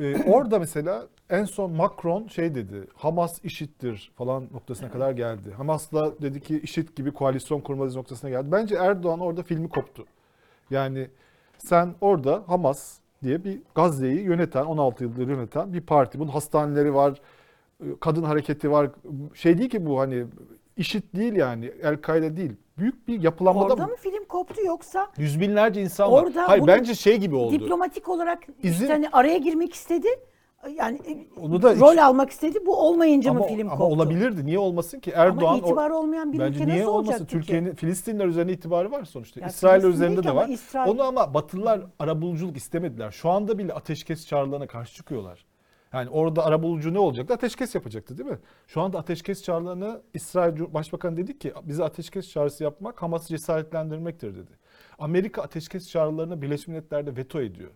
Ee, orada mesela en son Macron şey dedi. Hamas işittir falan noktasına kadar geldi. Hamas'la dedi ki işit gibi koalisyon kurmalıyız noktasına geldi. Bence Erdoğan orada filmi koptu. Yani sen orada Hamas diye bir Gazze'yi yöneten, 16 yıldır yöneten bir parti. Bunun hastaneleri var, kadın hareketi var. Şey değil ki bu hani işit değil yani, El-Kaide değil. Büyük bir yapılanmada Orada mı film koptu yoksa yüz binlerce insan var. Orada Hayır bunu bence şey gibi oldu. diplomatik olarak İzin- işte hani araya girmek istedi. Yani e, Onu da rol hiç- almak istedi. Bu olmayınca ama, mı film ama koptu? olabilirdi. Niye olmasın ki? Erdoğan Ama itibarı olmayan bir bence ülke niye nasıl olmasın? Türkiye'nin Filistinler üzerine itibarı var sonuçta. Ya İsrail üzerinde de ama var. İsrail- Onu ama Batılılar arabuluculuk istemediler. Şu anda bile ateşkes çağrılarına karşı çıkıyorlar. Yani orada arabulucu ne olacaktı? Ateşkes yapacaktı değil mi? Şu anda ateşkes çağrılarını İsrail Başbakanı dedi ki bize ateşkes çağrısı yapmak Hamas'ı cesaretlendirmektir dedi. Amerika ateşkes çağrılarını Birleşmiş Milletler'de veto ediyor.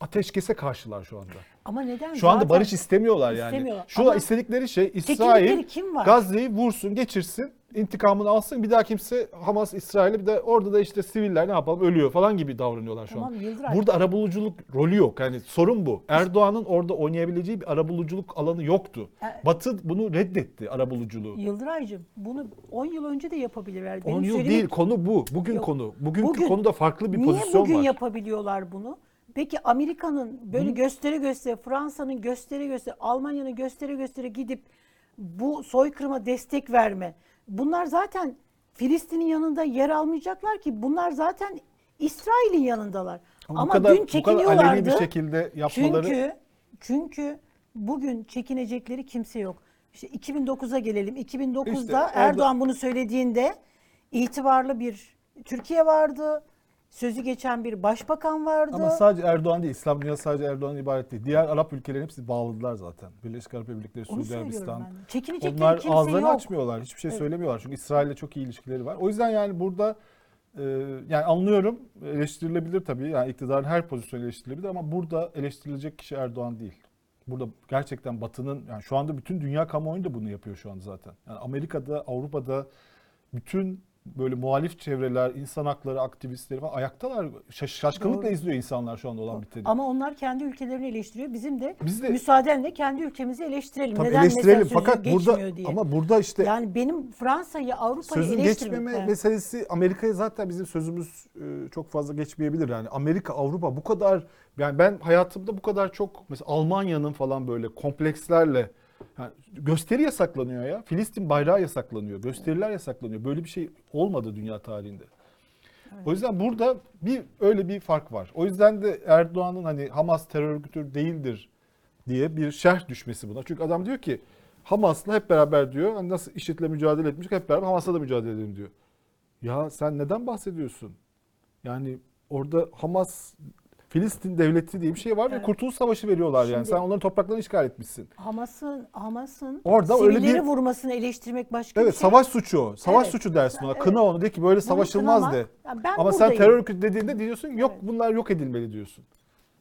Ateşkese karşılar şu anda. Ama neden? Şu anda Zaten barış istemiyorlar yani. istemiyorlar. Şu Ama istedikleri şey İsrail kim var? Gazze'yi vursun, geçirsin, intikamını alsın. Bir daha kimse Hamas İsrail'e bir de orada da işte siviller ne yapalım ölüyor falan gibi davranıyorlar şu Tamam, an. Yıldıray. Burada arabuluculuk rolü yok. Yani sorun bu. Erdoğan'ın orada oynayabileceği bir arabuluculuk alanı yoktu. E- Batı bunu reddetti arabuluculuğu. Yıldıraycığım bunu 10 yıl önce de yapabilirler. 10 Benim yıl söylemek- değil konu bu. Bugün Yok. konu. Bugünkü Bugün- konuda farklı bir Niye pozisyon bugün var. yapabiliyorlar bunu? Peki Amerika'nın böyle göstere göstere, Fransa'nın göstere göstere, Almanya'nın göstere göstere gidip bu soykırıma destek verme. Bunlar zaten Filistin'in yanında yer almayacaklar ki. Bunlar zaten İsrail'in yanındalar. Ama, Ama, kadar, dün bu kadar aleni çekiniyorlardı. bir şekilde yapmaları Çünkü çünkü bugün çekinecekleri kimse yok. İşte 2009'a gelelim. 2009'da İşte orada- Erdoğan bunu söylediğinde itibarlı bir Türkiye vardı. Sözü geçen bir başbakan vardı. Ama sadece Erdoğan değil, İslam dünyası sadece Erdoğan ibaret değil. Diğer Arap ülkelerin hepsi bağladılar zaten. Birleşik Arap Emirlikleri, Suudi Arabistan. ben. Çekinecekleri Onlar ağızlarını yok. açmıyorlar. Hiçbir şey söylemiyorlar. Çünkü İsrail'le çok iyi ilişkileri var. O yüzden yani burada e, yani anlıyorum eleştirilebilir tabii. Yani iktidarın her pozisyonu eleştirilebilir ama burada eleştirilecek kişi Erdoğan değil. Burada gerçekten Batı'nın yani şu anda bütün dünya kamuoyu da bunu yapıyor şu anda zaten. Yani Amerika'da, Avrupa'da bütün böyle muhalif çevreler, insan hakları aktivistleri falan ayaktalar. Şaş- şaşkınlıkla Doğru. izliyor insanlar şu anda olan biteni. Ama onlar kendi ülkelerini eleştiriyor. Bizim de Biz de müsaadenle kendi ülkemizi eleştirelim. Tabii Neden eleştirelim fakat burada diye. ama burada işte yani benim Fransa'yı, Avrupa'yı sözün geçmeme meselesi Amerika'ya zaten bizim sözümüz e, çok fazla geçmeyebilir yani. Amerika, Avrupa bu kadar yani ben hayatımda bu kadar çok mesela Almanya'nın falan böyle komplekslerle yani gösteri yasaklanıyor ya. Filistin bayrağı yasaklanıyor. Gösteriler yasaklanıyor. Böyle bir şey olmadı dünya tarihinde. O yüzden burada bir öyle bir fark var. O yüzden de Erdoğan'ın hani Hamas terör örgütü değildir diye bir şerh düşmesi buna. Çünkü adam diyor ki Hamas'la hep beraber diyor hani nasıl IŞİD'le mücadele etmiş hep beraber Hamas'la da mücadele edelim diyor. Ya sen neden bahsediyorsun? Yani orada Hamas Filistin devleti diye bir şey var ve Evet. Kurtuluş Savaşı veriyorlar yani. Şimdi- Sen onların topraklarını işgal etmişsin. Hamas'ın Hamas'ın Orada öyle sivilleri bir- vurmasını eleştirmek başka evet bir şey. savaş suçu. Savaş Evet. suçu dersin ona. Evet. Kına onu de ki böyle Bunu savaşılmaz kınamak- de. Ya ben Ama sen buradayım. terör örgütü dediğinde diyorsun yok Evet. bunlar yok edilmeli diyorsun.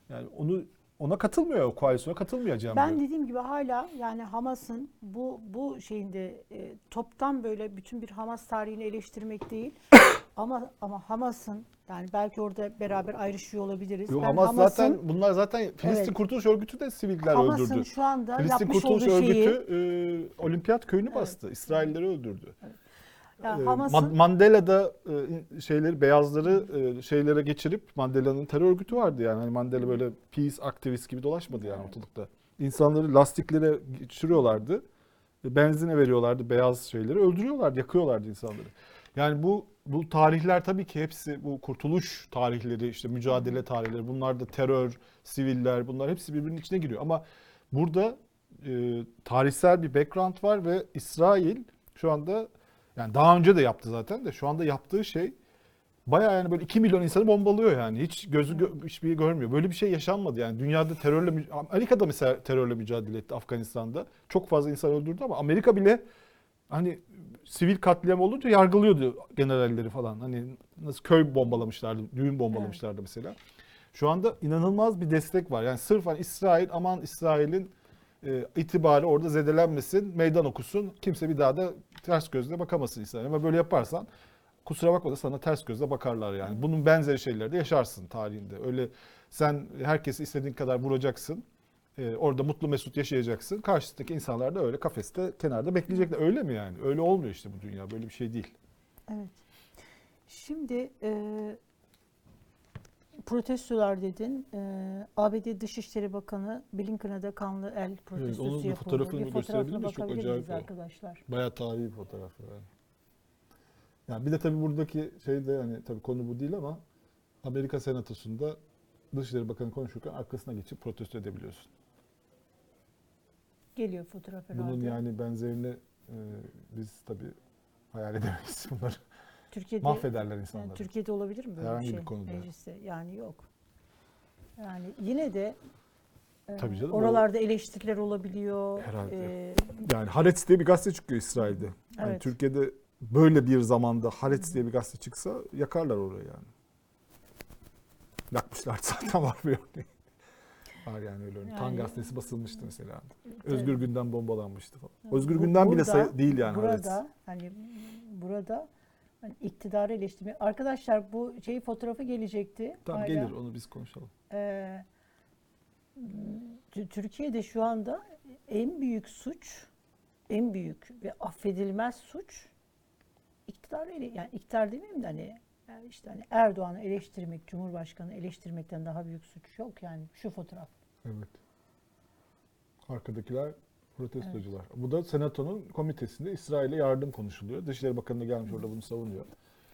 Yani onu ona katılmıyor o koalisyona katılmayacağım Ben diyor. dediğim gibi hala yani Hamas'ın bu bu şeyinde e, toptan böyle bütün bir Hamas tarihini eleştirmek değil. Ama ama Hamas'ın yani belki orada beraber ayrışıyor olabiliriz. Yo, Ben Hamas Hamas'ın- zaten bunlar zaten Filistin Evet. Kurtuluş Örgütü de siviller Hamas'ın öldürdü. şu anda Filistin yapmış Kurtuluş olduğu şeyi Örgütü e, olimpiyat köyünü bastı. İsrailleri öldürdü. yani E, Hamas'ın Ma- Mandela'da e, şeyleri beyazları şeylere geçirip Mandela'nın terör örgütü vardı yani. Hani Mandela böyle peace aktivist gibi dolaşmadı yani ortalıkta. İnsanları lastiklere geçiriyorlardı. Benzine veriyorlardı beyaz şeyleri. Öldürüyorlardı, yakıyorlardı insanları. Yani bu bu tarihler tabii ki hepsi bu kurtuluş tarihleri, işte mücadele tarihleri, bunlar da terör, siviller, bunlar hepsi birbirinin içine giriyor. Ama burada e, tarihsel bir background var ve İsrail şu anda yani daha önce de yaptı zaten de şu anda yaptığı şey bayağı yani böyle 2 milyon insanı bombalıyor yani. Hiç gözü gö- hiçbir görmüyor. Böyle bir şey yaşanmadı yani. Dünyada terörle Amerika'da mesela terörle mücadele etti Afganistan'da. Çok fazla insan öldürdü ama Amerika bile hani sivil katliam olunca yargılıyordu generalleri falan. Hani nasıl köy bombalamışlardı, düğün bombalamışlardı mesela. Şu anda inanılmaz bir destek var. Yani sırf hani İsrail aman İsrail'in e, itibarı orada zedelenmesin, meydan okusun. Kimse bir daha da ters gözle bakamasın İsrail. Ama böyle yaparsan kusura bakma da sana ters gözle bakarlar yani. Bunun benzeri şeyleri de yaşarsın tarihinde. Öyle sen herkesi istediğin kadar vuracaksın. E, orada mutlu mesut yaşayacaksın. Karşısındaki insanlar da öyle kafeste kenarda bekleyecekler. Öyle mi yani? Öyle olmuyor işte bu dünya. Böyle bir şey değil. Evet. Şimdi e, protestolar dedin. E, ABD Dışişleri Bakanı Blinken'a da kanlı el protestosu onun bir yapıldı. fotoğrafını bir gösterebilir miyiz? Çok acayip arkadaşlar? Bayağı tarihi bir fotoğraf yani. Yani bir de tabii buradaki şey de hani tabii konu bu değil ama Amerika Senatosu'nda Dışişleri Bakanı konuşurken arkasına geçip protesto edebiliyorsun. Geliyor fotoğraf herhalde. Bunun yani benzerini e, biz tabii hayal edemeyiz <laughs> bunları. Türkiye'de Mahvederler yani insanları. Türkiye'de olabilir mi böyle Herhangi bir bir şey konuda. mecliste? Yani yok. Yani yine de e, Tabii canım, o- oralarda eleştiriler olabiliyor. Herhalde. E, Yani Haaretz diye bir gazete çıkıyor İsrail'de. Yani Evet. Türkiye'de böyle bir zamanda Haaretz diye bir gazete çıksa yakarlar orayı yani. Yakmışlar <laughs> zaten var bir örneği. Var yani öyle. Tan Yani- gazetesi basılmıştı mesela. Özgür Gündem bombalanmıştı falan. Bu- Özgür Gündem bile burada- say- değil yani. Burada hani burada hani iktidarı eleştirmek. Arkadaşlar bu şey fotoğrafı gelecekti. Tamam Hala. gelir onu biz konuşalım. Ee, Tü- Türkiye'de şu anda en büyük suç, en büyük ve affedilmez suç iktidarı ele, yani iktidar demeyeyim de hani yani işte hani Erdoğan'ı eleştirmek, Cumhurbaşkanı eleştirmekten daha büyük suç yok yani şu fotoğraf. Evet. Arkadakiler protestocular. Bu da Senato'nun komitesinde İsrail'e yardım konuşuluyor. Dışişleri Bakanı da gelmiş orada bunu savunuyor.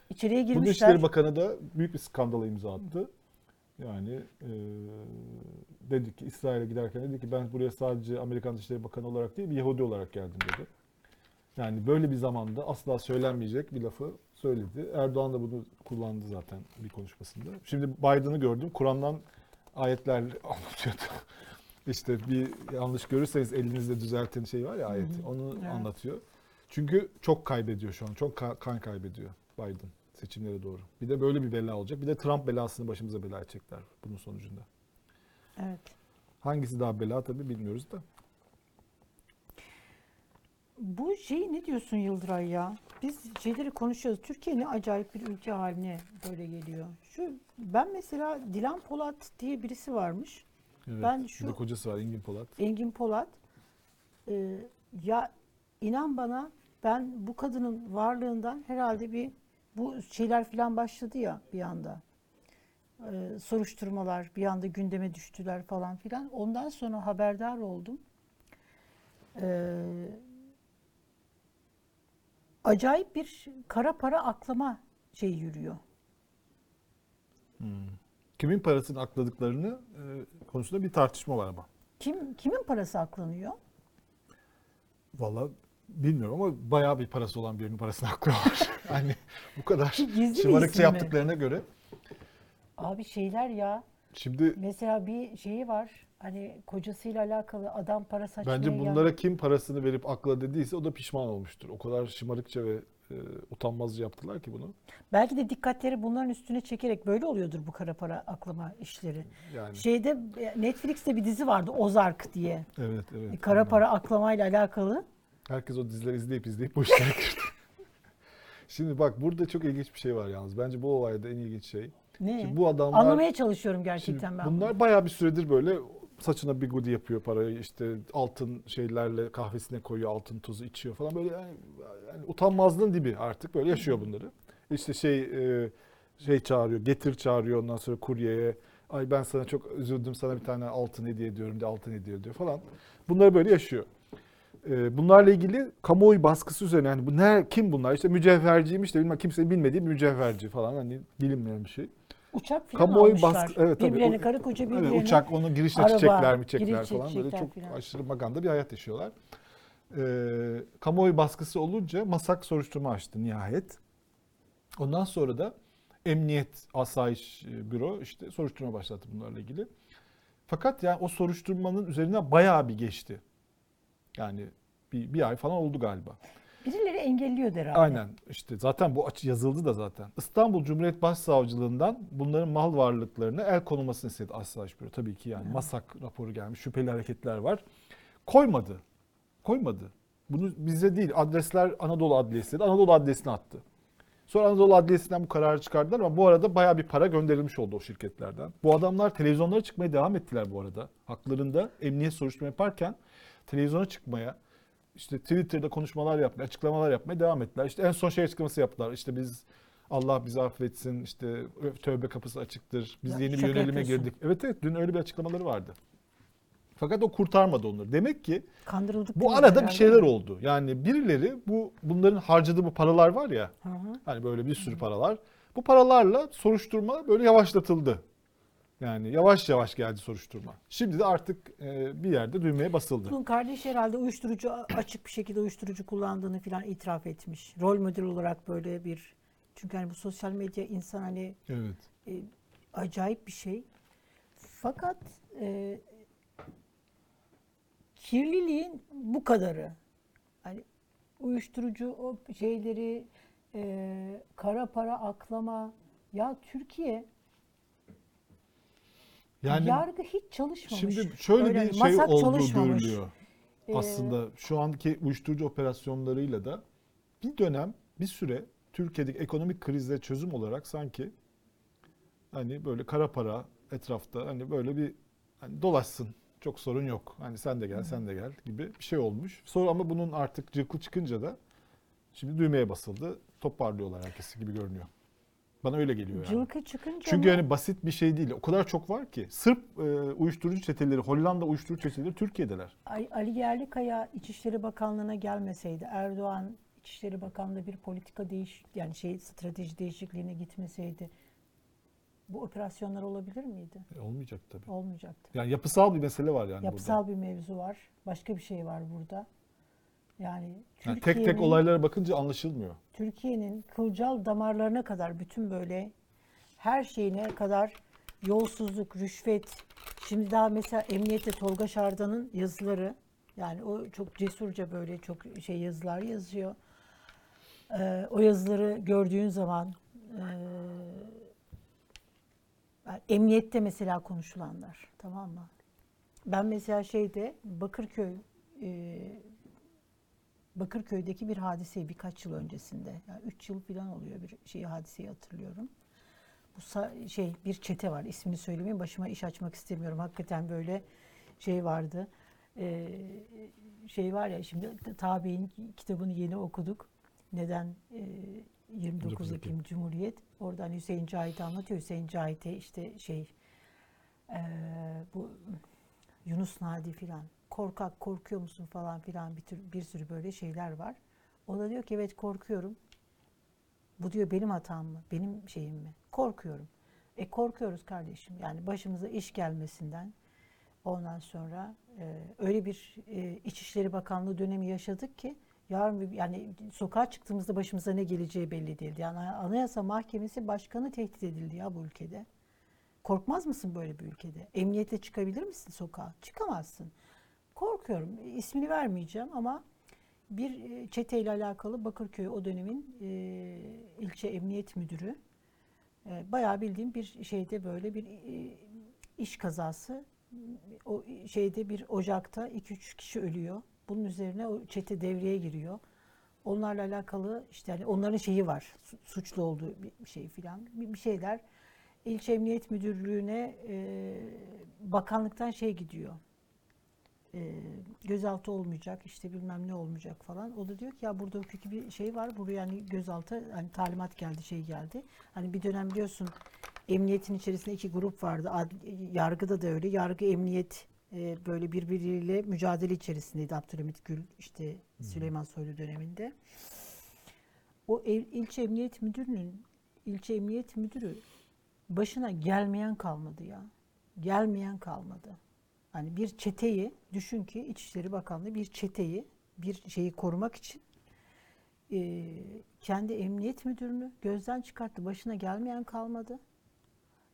İçeriye Bu girmişler. Dışişleri Bakanı da büyük bir skandala imza attı. Yani e, dedi ki İsrail'e giderken dedi ki ben buraya sadece Amerikan Dışişleri Bakanı olarak değil bir Yahudi olarak geldim dedi. Yani böyle bir zamanda asla söylenmeyecek bir lafı söyledi. Erdoğan da bunu kullandı zaten bir konuşmasında. Şimdi Biden'ı gördüm. Kur'an'dan ayetler <laughs> anlatıyordu. İşte bir yanlış görürseniz elinizde düzeltin şey var ya ayeti. Onu Evet. anlatıyor. Çünkü çok kaybediyor şu an. Çok ka- kan kaybediyor Biden seçimlere doğru. Bir de böyle bir bela olacak. Bir de Trump belasını başımıza bela edecekler bunun sonucunda. Evet. Hangisi daha bela tabii bilmiyoruz da. Bu şey ne diyorsun Yıldıray ya? Biz şeyleri konuşuyoruz. Türkiye ne acayip bir ülke haline böyle geliyor. Şu ben mesela Dilan Polat diye birisi varmış. Evet. Ben Bir şu- de kocası var Engin Polat. Engin Polat. Ee, ya inan bana ben bu kadının varlığından herhalde bir bu şeyler falan başladı ya bir anda. Ee, soruşturmalar bir anda gündeme düştüler falan filan. Ondan sonra haberdar oldum. Ee, acayip bir kara para aklama şey yürüyor. Kimin parasını akladıklarını e, konusunda bir tartışma var ama. Kim kimin parası aklanıyor? Vallahi bilmiyorum ama bayağı bir parası olan birinin parasını <laughs> aklıyorlar. hani bu kadar Gizli şımarıkça isim mi? yaptıklarına göre. Abi şeyler ya Şimdi Mesela bir şeyi var. Hani kocasıyla alakalı adam para saçmaya bence bunlara kim parasını verip akla dediyse o da pişman olmuştur. O kadar şımarıkça ve e, utanmazca yaptılar ki bunu. Belki de dikkatleri bunların üstüne çekerek böyle oluyordur bu kara para aklama işleri. Yani Şeyde e, Netflix'te bir dizi vardı Ozark diye. evet evet. E, Kara Aynen. para aklamayla alakalı. Herkes o dizileri izleyip izleyip işlere girdi. <laughs> Şimdi bak burada çok ilginç bir şey var yalnız. Bence bu olayda en ilginç şey. Ne? Şimdi bu adamlar Anlamaya çalışıyorum gerçekten ben. bunlar bayağı bir süredir böyle saçına bigudi yapıyor parayı işte altın şeylerle kahvesine koyuyor altın tozu içiyor falan böyle yani, yani utanmazlığın dibi artık böyle yaşıyor bunları. İşte şey e, şey çağırıyor getir çağırıyor ondan sonra kuryeye ay ben sana çok üzüldüm sana bir tane altın hediye ediyorum de altın hediye ediyor falan. Bunları böyle yaşıyor. E, Bunlarla ilgili kamuoyu baskısı üzerine yani bu ne kim bunlar işte mücevherciymiş de bilmem kimsenin bilmediği bir mücevherci falan hani bilinmeyen bir şey. Uçak falan Kamuoyu almışlar. baskı evet tabii. Birbirlerine O- karı koca Evet, birbirlerine. uçak onun girişine araba, çiçekler mi çiçekler giriş falan böyle çok filan. aşırı maganda bir hayat yaşıyorlar. Ee, kamuoyu baskısı olunca masak soruşturma açtı nihayet. Ondan sonra da Emniyet Asayiş e, Büro işte soruşturma başlattı bunlarla ilgili. Fakat yani o soruşturmanın üzerinden bayağı bir geçti. Yani bir, bir ay falan oldu galiba. Birileri engelliyordu herhalde. Aynen işte zaten bu açı yazıldı da zaten. İstanbul Cumhuriyet Başsavcılığından bunların mal varlıklarına el konulmasını istedi Asayiş Büro. Tabii ki yani masak raporu gelmiş, şüpheli hareketler var. Koymadı. Koymadı. Bunu bize değil adresler Anadolu Adliyesi dedi. Anadolu Adliyesi'ne attı. Sonra Anadolu Adliyesi'nden bu kararı çıkardılar ama bu arada bayağı bir para gönderilmiş oldu o şirketlerden. Bu adamlar televizyonlara çıkmaya devam ettiler bu arada. Haklarında emniyet soruşturma yaparken televizyona çıkmaya, işte Twitter'da konuşmalar yapmaya, açıklamalar yapmaya devam ettiler. İşte en son şey açıklaması yaptılar. İşte biz Allah bizi affetsin, işte tövbe kapısı açıktır. Biz Ya yeni bir yönelime girdik. Evet evet dün öyle bir açıklamaları vardı. Fakat o kurtarmadı onları. Demek ki Kandırıldık. bu arada bir şeyler oldu. Yani birileri bu bunların harcadığı bu paralar var ya. Hı hı. Hani böyle bir sürü paralar. Bu paralarla soruşturma böyle yavaşlatıldı. Yani yavaş yavaş geldi soruşturma. Şimdi de artık e, bir yerde düğmeye basıldı. Bunun kardeşi herhalde uyuşturucu açık bir şekilde uyuşturucu kullandığını falan itiraf etmiş. Rol model olarak böyle bir çünkü hani bu sosyal medya insan hani Evet. e, acayip bir şey. Fakat e, kirliliğin bu kadarı. Hani uyuşturucu o şeyleri e, kara para aklama ya Türkiye Yani yargı hiç çalışmamış. şimdi şöyle Öyle bir hani şey masak olduğu çalışmamış. görülüyor. Ee, Aslında şu anki uyuşturucu operasyonlarıyla da bir dönem, bir süre Türkiye'deki ekonomik krize çözüm olarak sanki hani böyle kara para etrafta hani böyle bir hani dolaşsın çok sorun yok. Hani sen de gel, sen de gel gibi bir şey olmuş. Sonra ama bunun artık cırkı çıkınca da şimdi düğmeye basıldı. Toparlıyorlar herkesi gibi görünüyor. Bana öyle geliyor yani. Cılkı çıkınca Çünkü mı? yani basit bir şey değil. O kadar çok var ki. Sırp e, uyuşturucu çeteleri, Hollanda uyuşturucu çeteleri Türkiye'deler. Ali Ali Yerlikaya İçişleri Bakanlığı'na gelmeseydi, Erdoğan İçişleri Bakanlığı bir politika değiş yani şey strateji değişikliğine gitmeseydi bu operasyonlar olabilir miydi? E, olmayacak tabii. Olmayacaktı. Yani yapısal bir mesele var yani Yapısal bir mevzu var. Başka bir şey var burada. Yani. Yani tek tek olaylara bakınca anlaşılmıyor. Türkiye'nin kılcal damarlarına kadar bütün böyle her şeyine kadar yolsuzluk, rüşvet. Şimdi daha mesela emniyette Tolga Şardan'ın yazıları yani o çok cesurca böyle çok şey yazılar yazıyor. Ee, o yazıları gördüğün zaman e, yani emniyette mesela konuşulanlar tamam mı? Ben mesela şeyde Bakırköy e, Bakırköy'deki bir hadise birkaç yıl öncesinde. Yani 3 yıl falan oluyor bir şeyi hadiseyi hatırlıyorum. Bu şey bir çete var. ismini söylemeyeyim. Başıma iş açmak istemiyorum. Hakikaten böyle şey vardı. Ee, şey var ya şimdi Tabi'in kitabını yeni okuduk. Neden e, 29 19 Ekim. Cumhuriyet? Oradan Hüseyin Cahit anlatıyor. Hüseyin Cahit'e işte şey e, bu Yunus Nadi filan korkak korkuyor musun falan filan bir, tür, bir sürü böyle şeyler var. O da diyor ki evet korkuyorum. Bu diyor benim hatam mı? Benim şeyim mi? Korkuyorum. E korkuyoruz kardeşim. Yani başımıza iş gelmesinden ondan sonra e, öyle bir e, İçişleri Bakanlığı dönemi yaşadık ki yarın yani sokağa çıktığımızda başımıza ne geleceği belli değildi. Yani Anayasa Mahkemesi başkanı tehdit edildi ya bu ülkede. Korkmaz mısın böyle bir ülkede? Emniyete çıkabilir misin sokağa? Çıkamazsın. Korkuyorum. İsmini vermeyeceğim ama bir e, çeteyle alakalı Bakırköy o dönemin e, ilçe emniyet müdürü e, bayağı bildiğim bir şeyde böyle bir e, iş kazası o şeyde bir ocakta 2-3 kişi ölüyor. Bunun üzerine o çete devreye giriyor. Onlarla alakalı işte hani onların şeyi var. su- Suçlu olduğu bir şey filan. Bir şeyler İlçe Emniyet Müdürlüğü'ne e, bakanlıktan şey gidiyor. E, gözaltı olmayacak işte bilmem ne olmayacak falan. O da diyor ki ya burada hukuki bir şey var. Buraya yani gözaltı hani talimat geldi şey geldi. Hani bir dönem biliyorsun emniyetin içerisinde iki grup vardı. Ad- yargıda da öyle. Yargı emniyet e, böyle birbiriyle mücadele içerisindeydi Abdülhamit Gül işte Süleyman Soylu döneminde. O ev, ilçe emniyet müdürünün ilçe emniyet müdürü başına gelmeyen kalmadı ya. Gelmeyen kalmadı. Hani bir çeteyi düşün ki İçişleri Bakanlığı bir çeteyi bir şeyi korumak için e, kendi emniyet müdürünü gözden çıkarttı. Başına gelmeyen kalmadı.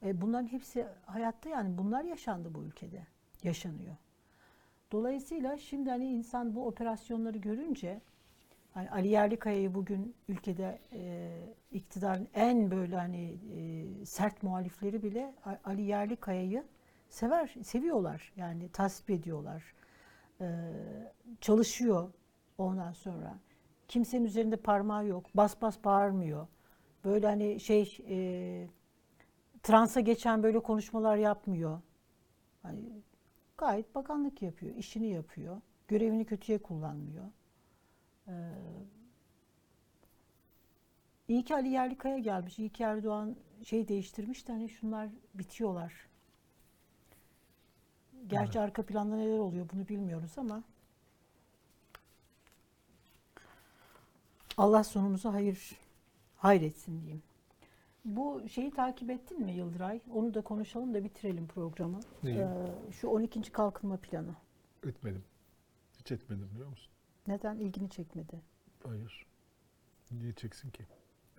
E, bunların hepsi hayatta yani bunlar yaşandı bu ülkede. Yaşanıyor. Dolayısıyla şimdi hani insan bu operasyonları görünce hani Ali Yerlikaya'yı bugün ülkede e, iktidarın en böyle hani e, sert muhalifleri bile Ali Yerlikaya'yı sever, seviyorlar. Yani tasvip ediyorlar. E, çalışıyor ondan sonra. Kimsenin üzerinde parmağı yok. Bas bas bağırmıyor. Böyle hani şey e, transa geçen böyle konuşmalar yapmıyor. Hani gayet bakanlık yapıyor, işini yapıyor. Görevini kötüye kullanmıyor. Ee, iyi ki Ali Yerlikaya gelmiş. İyi ki Erdoğan şey değiştirmiş de hani şunlar bitiyorlar. Gerçi arka planda neler oluyor bunu bilmiyoruz ama Allah sonumuzu hayır hayretsin diyeyim. Bu şeyi takip ettin mi Yıldıray? Onu da konuşalım da bitirelim programı. Neyi? Ee, şu 12. kalkınma planı. Etmedim. Hiç etmedim biliyor musun? Neden ilgini çekmedi? Hayır. Niye çeksin ki?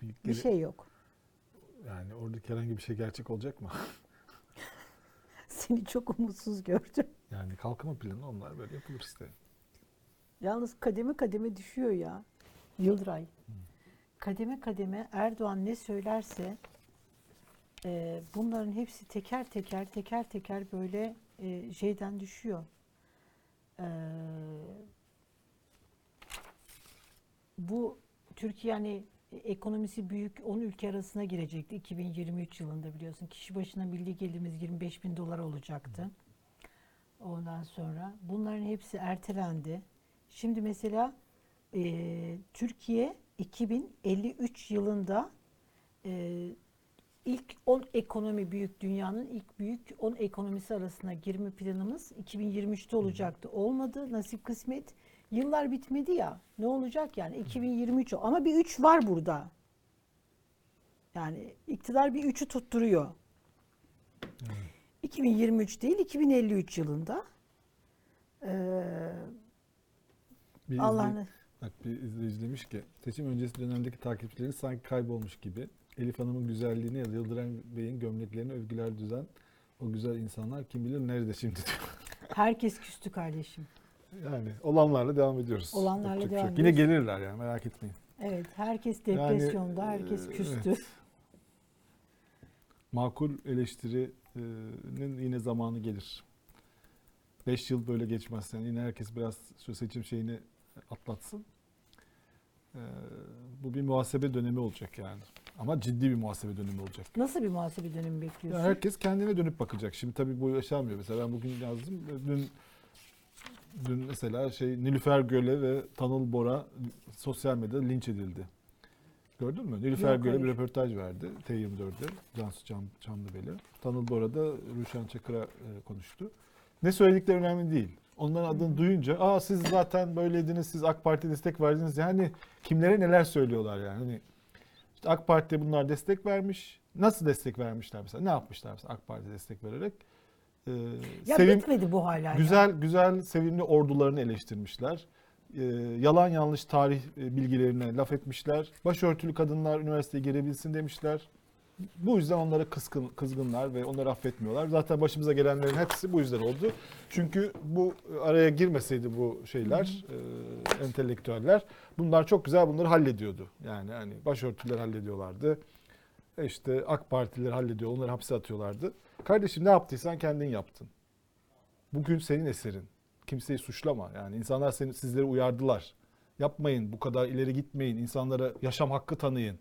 Bir, Bir şey yok. Yani oradaki herhangi bir şey gerçek olacak mı? <laughs> Seni çok umutsuz gördüm. Yani kalkınma planı onlar böyle yapılır işte. Yalnız kademe kademe düşüyor ya. Yıldıray. Kademe kademe Erdoğan ne söylerse e, bunların hepsi teker teker teker teker böyle e, şeyden düşüyor. E, bu Türkiye hani ekonomisi büyük 10 ülke arasına girecekti 2023 yılında biliyorsun. Kişi başına milli gelirimiz 25 bin dolar olacaktı. Ondan sonra bunların hepsi ertelendi. Şimdi mesela e, Türkiye 2053 yılında e, ilk 10 ekonomi büyük dünyanın ilk büyük 10 ekonomisi arasına girme planımız 2023'te olacaktı. Olmadı. Nasip kısmet. Yıllar bitmedi ya. Ne olacak yani? 2023 o. Ama bir 3 var burada. Yani iktidar bir 3'ü tutturuyor. 2023 değil 2053 yılında. Ee, Bir Allah'ını izley- Bak bir izleyici demiş ki seçim öncesi dönemdeki takipçileri sanki kaybolmuş gibi. Elif Hanım'ın güzelliğini ya da Yıldıray Bey'in gömleklerine övgüler düzen o güzel insanlar kim bilir nerede şimdi diyor. herkes küstü kardeşim. Yani olanlarla devam ediyoruz. Olanlarla Yapacak şey devam yok. Yine ediyoruz. gelirler yani merak etmeyin. Evet, herkes Yani, depresyonda, herkes e, küstü. evet. Makul eleştirinin yine zamanı gelir. 5 yıl böyle geçmezsen yine herkes biraz şu seçim şeyini atlatsın. Ee, bu bir muhasebe dönemi olacak yani. Ama ciddi bir muhasebe dönemi olacak. Nasıl bir muhasebe dönemi bekliyorsun? Ya herkes kendine dönüp bakacak. Şimdi tabii bu yaşanmıyor. Mesela ben bugün yazdım. Dün dün mesela şey Nilüfer Göle ve Tanıl Bora sosyal medyada linç edildi. Gördün mü? Nilüfer Yok, Göle bir röportaj verdi T24'de. Cansu Çam, Çamlıbeli. Tanıl Bora da Ruşen Çakır'a e, konuştu. Ne söyledikleri önemli değil. Onların adını duyunca aa siz zaten böyleydiniz, siz AK Parti destek verdiniz. Yani kimlere neler söylüyorlar yani. Hani işte AK Parti'ye bunlar destek vermiş. Nasıl destek vermişler mesela? Ne yapmışlar mesela AK Parti destek vererek? Ee, ya sevim- bitmedi bu hala. ya. güzel güzel sevimli ordularını eleştirmişler. Ee, yalan yanlış tarih e, bilgilerine laf etmişler. Başörtülü kadınlar üniversiteye girebilsin demişler. Bu yüzden onlara kızgın, kızgınlar ve onları affetmiyorlar. Zaten başımıza gelenlerin hepsi bu yüzden oldu. Çünkü bu e, araya girmeseydi bu şeyler, e, entelektüeller, bunlar çok güzel bunları hallediyordu. Yani hani başörtüler hallediyorlardı. E İşte AK Partililer hallediyor, onları hapse atıyorlardı. Kardeşim ne yaptıysan kendin yaptın. Bugün senin eserin. Kimseyi suçlama. Yani insanlar seni, sizleri uyardılar. Yapmayın, bu kadar ileri gitmeyin. İnsanlara yaşam hakkı tanıyın.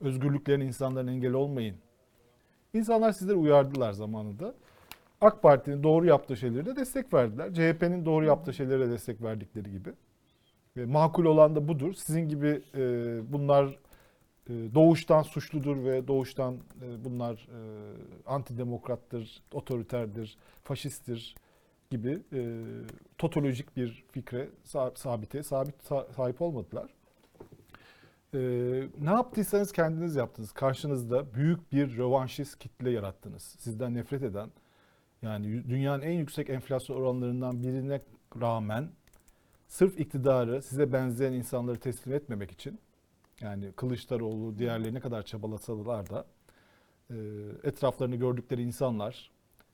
Özgürlüklerine insanların engel olmayın. İnsanlar sizleri uyardılar zamanında. AK Parti'nin doğru yaptığı şeylere de destek verdiler. CHP'nin doğru yaptığı şeylere de destek verdikleri gibi. Ve makul olan da budur. Sizin gibi e, bunlar doğuştan suçludur ve doğuştan e, bunlar e, antidemokrattır, otoriterdir, faşisttir gibi e, totolojik bir fikre, sa- sabite sabit sa- sahip olmadılar. E, ne yaptıysanız kendiniz yaptınız. Karşınızda büyük bir rövanşist kitle yarattınız. Sizden nefret eden, yani dünyanın en yüksek enflasyon oranlarından birine rağmen sırf iktidarı size benzeyen insanları teslim etmemek için yani Kılıçdaroğlu diğerleri ne kadar çabalasalar da e, etraflarını gördükleri insanlar,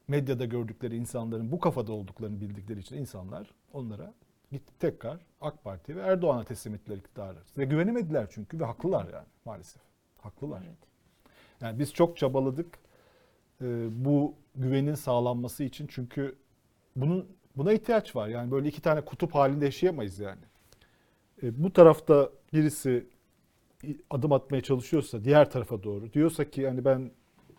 medyada gördükleri insanların bu kafada olduklarını bildikleri için insanlar onlara gitti tekrar AK Parti ve Erdoğan'a teslim ettiler iktidarı. Size güvenemediler çünkü ve haklılar yani maalesef. Haklılar. Evet. Yani biz çok çabaladık e, bu güvenin sağlanması için çünkü bunun buna ihtiyaç var. Yani böyle iki tane kutup halinde yaşayamayız yani. E, bu tarafta birisi adım atmaya çalışıyorsa diğer tarafa doğru diyorsa ki hani ben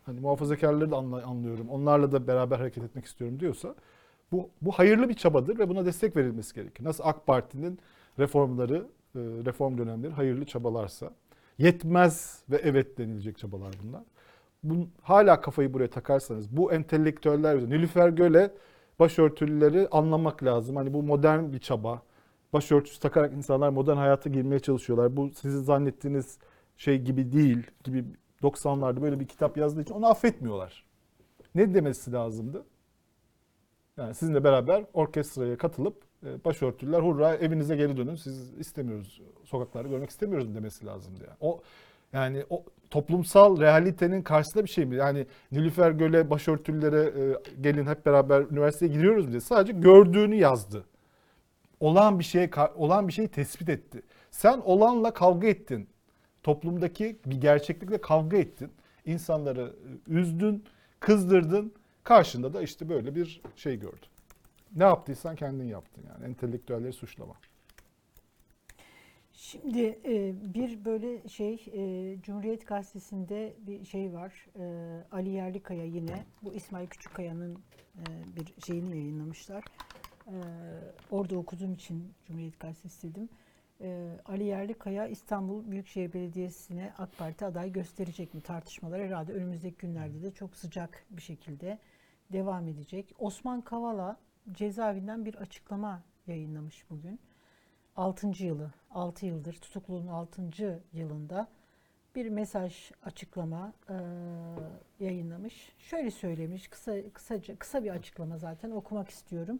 hani muhafazakarları da anlıyorum. Onlarla da beraber hareket etmek istiyorum diyorsa bu bu hayırlı bir çabadır ve buna destek verilmesi gerekir. Nasıl AK Parti'nin reformları, e, reform dönemleri hayırlı çabalarsa yetmez ve evet denilecek çabalar bunlar. Bun, hala kafayı buraya takarsanız bu entelektüeller Nilüfer Göle başörtülüleri anlamak lazım. Hani bu modern bir çaba. Başörtüsü takarak insanlar modern hayata girmeye çalışıyorlar. Bu sizin zannettiğiniz şey gibi değil gibi 90'larda böyle bir kitap yazdığı için onu affetmiyorlar. Ne demesi lazımdı? Yani sizinle beraber orkestraya katılıp e, başörtüler hurra evinize geri dönün. Siz istemiyoruz sokaklarda görmek istemiyoruz demesi lazımdı yani. O yani o toplumsal realitenin karşısında bir şey mi? Yani Nilüfer Göle başörtülere e, gelin hep beraber üniversiteye giriyoruz diye sadece gördüğünü yazdı. Olan bir şeye olan bir şeyi tespit etti. Sen olanla kavga ettin. Toplumdaki bir gerçeklikle kavga ettin. İnsanları e, üzdün, kızdırdın. Karşında da işte böyle bir şey gördün. Ne yaptıysan kendin yaptın yani. Entelektüelleri suçlama. Şimdi e, bir böyle şey e, Cumhuriyet Gazetesi'nde bir şey var. Ali Yerlikaya yine bu İsmail Küçükkaya'nın e, bir şeyini yayınlamışlar. E, orada okuduğum için Cumhuriyet Gazetesi dedim. E, Ali Yerlikaya İstanbul Büyükşehir Belediyesi'ne AK Parti aday gösterecek mi tartışmalar herhalde önümüzdeki günlerde de çok sıcak bir şekilde devam edecek. Osman Kavala cezaevinden bir açıklama yayınlamış bugün. 6. yılı, 6 yıldır tutukluluğun 6. yılında bir mesaj açıklama e, yayınlamış. Şöyle söylemiş, kısa kısaca kısa bir açıklama zaten okumak istiyorum.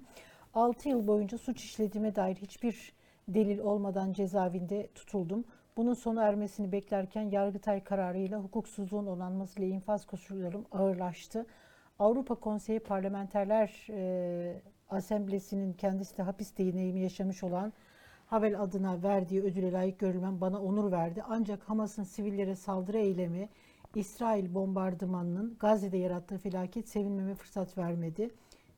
6 yıl boyunca suç işlediğime dair hiçbir delil olmadan cezaevinde tutuldum. Bunun sona ermesini beklerken Yargıtay kararıyla hukuksuzluğun onanmasıyla infaz koşullarım ağırlaştı. Avrupa Konseyi Parlamenterler e, Asemblesi'nin kendisi de hapis deneyimi yaşamış olan Havel adına verdiği ödüle layık görülmem bana onur verdi. Ancak Hamas'ın sivillere saldırı eylemi, İsrail bombardımanının Gazze'de yarattığı felaket sevinmeme fırsat vermedi.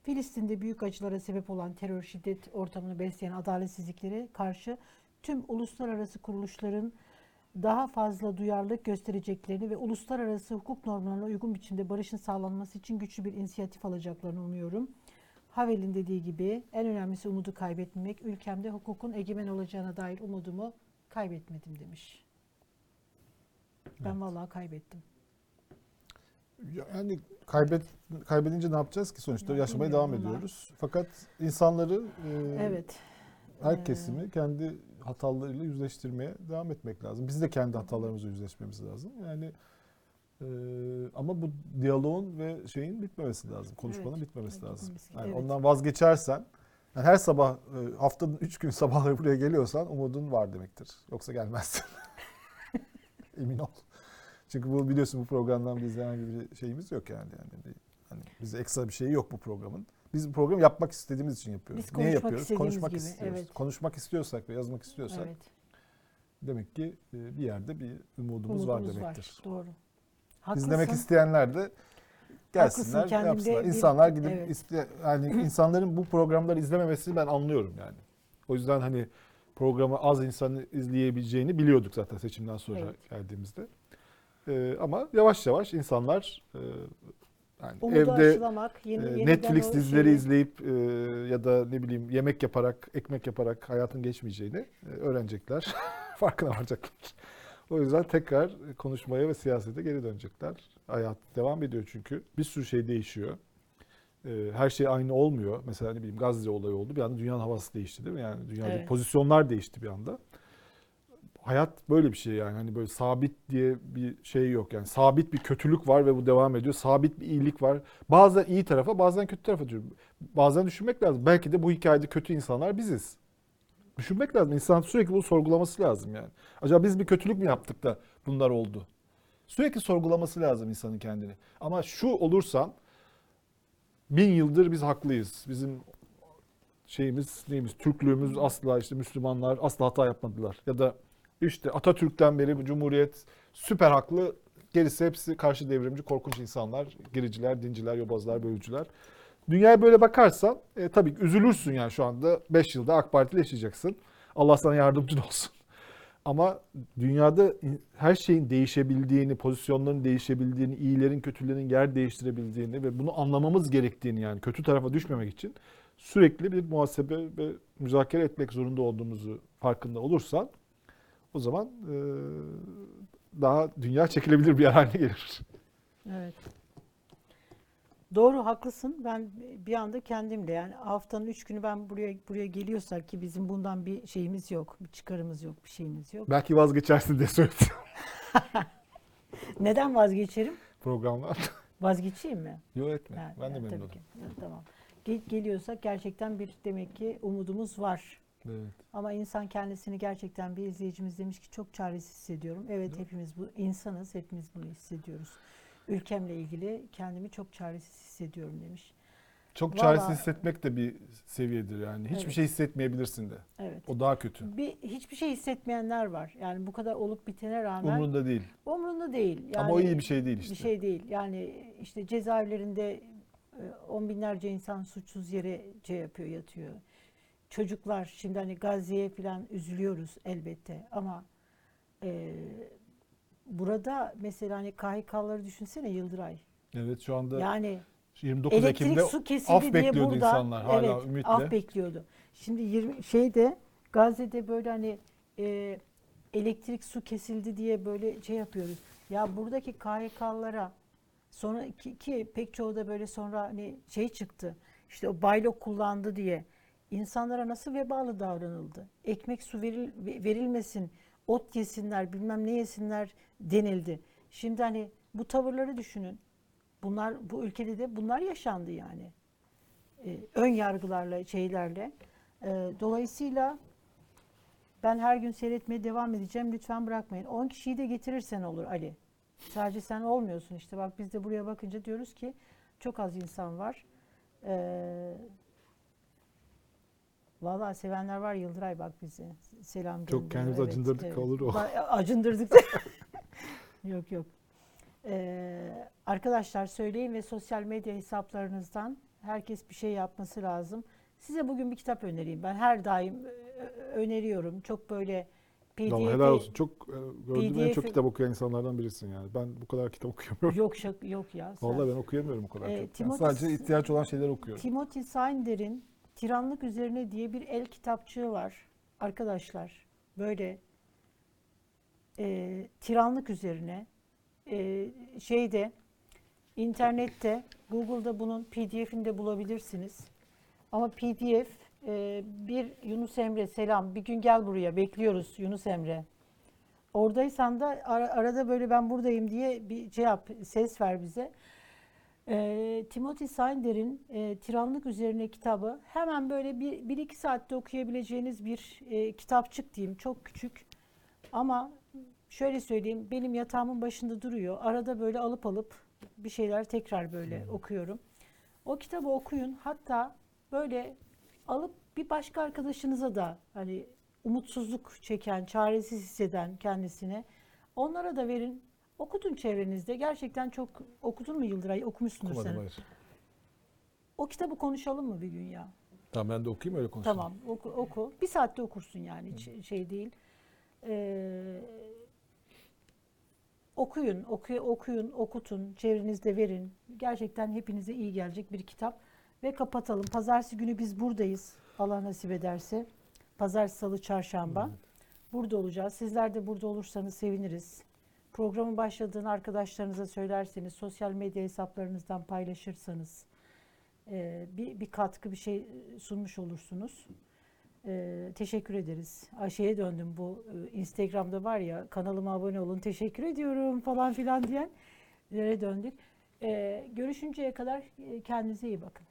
Filistin'de büyük acılara sebep olan terör şiddet ortamını besleyen adaletsizliklere karşı tüm uluslararası kuruluşların daha fazla duyarlılık göstereceklerini ve uluslararası hukuk normlarına uygun biçimde barışın sağlanması için güçlü bir inisiyatif alacaklarını umuyorum. Havel'in dediği gibi en önemlisi umudu kaybetmemek. Ülkemde hukukun egemen olacağına dair umudumu kaybetmedim demiş. Ben vallahi kaybettim. Yani kaybet kaybedince ne yapacağız ki sonuçta Ya yaşamaya devam ediyoruz. Fakat insanları e, Evet. her Ee, kesimi kendi hatalarıyla yüzleştirmeye devam etmek lazım. Biz de kendi hatalarımızla yüzleşmemiz lazım. Yani e, ama bu diyaloğun ve şeyin bitmemesi lazım. Konuşmanın Evet, bitmemesi evet, lazım. bitmemesi- Yani evet. ondan vazgeçersen yani her sabah e, haftanın üç gün sabahları <laughs> buraya geliyorsan umudun var demektir. Yoksa gelmezsin. <laughs> Emin ol. Çünkü bu biliyorsun bu programdan bizde herhangi bir şeyimiz yok yani. yani hani bize ekstra bir şey yok bu programın. Biz bu programı yapmak istediğimiz için yapıyoruz. Biz Niye yapıyoruz? Konuşmak gibi, istiyoruz. evet. Konuşmak istiyorsak ve yazmak istiyorsak Evet. demek ki e, bir yerde bir umudumuz, var Umudumuz demektir. Doğru. İzlemek Haklısın. isteyenler de gelsinler, Haklısın, yapsınlar. bir- İnsanlar gidip evet. iste, yani <clears throat> insanların bu programları izlememesini ben anlıyorum yani. O yüzden hani programı az insanı izleyebileceğini biliyorduk zaten seçimden sonra Evet. geldiğimizde. Ee, ama yavaş yavaş insanlar e, yani Umudu evde aşılamak, yeni, e, Netflix dizileri şeyi- izleyip e, ya da ne bileyim yemek yaparak, ekmek yaparak hayatın geçmeyeceğini e, öğrenecekler. <laughs> Farkına varacaklar. O yüzden tekrar konuşmaya ve siyasete geri dönecekler. Hayat devam ediyor çünkü. Bir sürü şey değişiyor. E, Her şey aynı olmuyor. Mesela ne bileyim Gazze olayı oldu. Bir anda dünyanın havası değişti değil mi? Yani dünyadaki Evet. pozisyonlar değişti bir anda. Hayat böyle bir şey yani. Hani böyle sabit diye bir şey yok. Yani sabit bir kötülük var ve bu devam ediyor. Sabit bir iyilik var. Bazen iyi tarafa, bazen kötü tarafa diyor. Bazen düşünmek lazım. Belki de bu hikayede kötü insanlar biziz. Düşünmek lazım. İnsan sürekli bunu sorgulaması lazım yani. Acaba biz bir kötülük mü yaptık da bunlar oldu? Sürekli sorgulaması lazım insanın kendini. Ama şu olursan bin yıldır biz haklıyız. Bizim şeyimiz neyimiz? Türklüğümüz asla işte Müslümanlar asla hata yapmadılar. Ya da işte Atatürk'ten beri bu Cumhuriyet süper haklı. Gerisi hepsi karşı devrimci, korkunç insanlar. Gericiler, dinciler, yobazlar, bölücüler. Dünyaya böyle bakarsan e, tabii üzülürsün yani şu anda 5 yılda AK Parti ile yaşayacaksın. Allah sana yardımcın <laughs> olsun. Ama dünyada her şeyin değişebildiğini, pozisyonların değişebildiğini, iyilerin kötülerin yer değiştirebildiğini ve bunu anlamamız gerektiğini yani kötü tarafa düşmemek için sürekli bir muhasebe ve müzakere etmek zorunda olduğumuzu farkında olursan o zaman e, daha dünya çekilebilir bir yer haline gelir. Evet. Doğru haklısın. Ben bir anda kendimle yani haftanın üç günü ben buraya buraya geliyorsak ki bizim bundan bir şeyimiz yok, bir çıkarımız yok, bir şeyimiz yok. Belki vazgeçersin diye söyledim <laughs> Neden vazgeçerim? programlar. Vazgeçeyim mi? Yok etme. Yani, ben de tabii memnunum. ki. Evet, tamam. Gel- geliyorsak gerçekten bir demek ki umudumuz var. Evet. Ama insan kendisini gerçekten bir izleyicimiz demiş ki çok çaresiz hissediyorum. Evet hepimiz bu insanız, hepimiz bunu hissediyoruz. Ülkemle ilgili kendimi çok çaresiz hissediyorum demiş. Çok Vallahi- çaresiz hissetmek de bir seviyedir yani. Hiçbir Evet. şey hissetmeyebilirsin de. Evet. O daha kötü. Bir hiçbir şey hissetmeyenler var. Yani bu kadar olup bitene rağmen Umurunda değil. umrunda değil. Yani Ama o iyi bir şey değil işte. Bir şey değil. Yani işte cezaevlerinde e, on binlerce insan suçsuz yere şey yapıyor, yatıyor. Çocuklar şimdi hani Gazze'ye falan üzülüyoruz elbette ama e, burada mesela hani KHK'ları düşünsene Yıldıray. Evet şu anda Yani 29 elektrik Ekim'de su kesildi af diye bekliyordu burada insanlar hala evet, ümitle. af bekliyordu. Şimdi 20 şeyde Gazze'de böyle hani e, elektrik su kesildi diye böyle şey yapıyoruz. Ya buradaki KHK'lara sonra ki, ki pek çoğu da böyle sonra hani şey çıktı. İşte o baylok kullandı diye insanlara nasıl vebalı davranıldı? Ekmek su veril, verilmesin, ot yesinler, bilmem ne yesinler denildi. Şimdi hani bu tavırları düşünün. Bunlar bu ülkede de bunlar yaşandı yani. Ee, ön yargılarla, şeylerle. Ee, dolayısıyla ben her gün seyretmeye devam edeceğim. Lütfen bırakmayın. 10 kişiyi de getirirsen olur Ali. Sadece sen olmuyorsun işte. Bak biz de buraya bakınca diyoruz ki çok az insan var. Ee, Vallahi sevenler var Yıldıray bak bize. Selam Çok gönderiyor. kendimizi acındırdık, olur o. <laughs> Acındırdık. <laughs> yok yok. Ee, arkadaşlar söyleyin ve sosyal medya hesaplarınızdan herkes bir şey yapması lazım. Size bugün bir kitap önereyim. Ben her daim e, öneriyorum. Çok böyle Vallahi PDF'i helal olsun. Çok e, gördüğüm en çok kitap okuyan insanlardan birisin yani. Ben bu kadar kitap okuyamıyorum. yok şak yok ya. sen- Vallahi ben okuyamıyorum o kadar Ee, çok. Ben Timothy- sadece ihtiyaç olan şeyler okuyorum. Timothy Snyder'in Tiranlık Üzerine diye bir el kitapçığı var. Arkadaşlar böyle e, tiranlık üzerine e, şeyde internette Google'da bunun PDF'ini de bulabilirsiniz. Ama PDF e, bir Yunus Emre selam bir gün gel buraya bekliyoruz Yunus Emre. Oradaysan da ara- arada böyle ben buradayım diye bir şey ses ver bize. E, Timothy Snyder'in e, Tiranlık Üzerine kitabı hemen böyle bir, bir iki saatte okuyabileceğiniz bir e, kitapçık diyeyim. Çok küçük ama şöyle söyleyeyim benim yatağımın başında duruyor. Arada böyle alıp alıp bir şeyler tekrar böyle okuyorum. O kitabı okuyun. Hatta böyle alıp bir başka arkadaşınıza da hani umutsuzluk çeken, çaresiz hisseden kendisine onlara da verin. Okutun çevrenizde. Gerçekten çok okudun mu Yıldıray? Okumuşsundur Okumadım sen. hayır. O kitabı konuşalım mı bir gün ya? Tamam ben de okuyayım öyle konuşalım. Tamam oku, oku. Bir saatte okursun yani hiç şey değil. Ee, okuyun, oku, okuyun, okutun, çevrenizde verin. Gerçekten hepinize iyi gelecek bir kitap. Ve kapatalım. Pazartesi günü biz buradayız. Allah nasip ederse. Pazartesi, salı, çarşamba. Burada olacağız. Sizler de burada olursanız seviniriz. Programın başladığını arkadaşlarınıza söylerseniz, sosyal medya hesaplarınızdan paylaşırsanız e, bir, bir katkı, bir şey sunmuş olursunuz. E, teşekkür ederiz. Ayşe'ye döndüm bu e, Instagram'da var ya kanalıma abone olun teşekkür ediyorum falan filan diyen. Nereye döndük. E, görüşünceye kadar e, kendinize iyi bakın.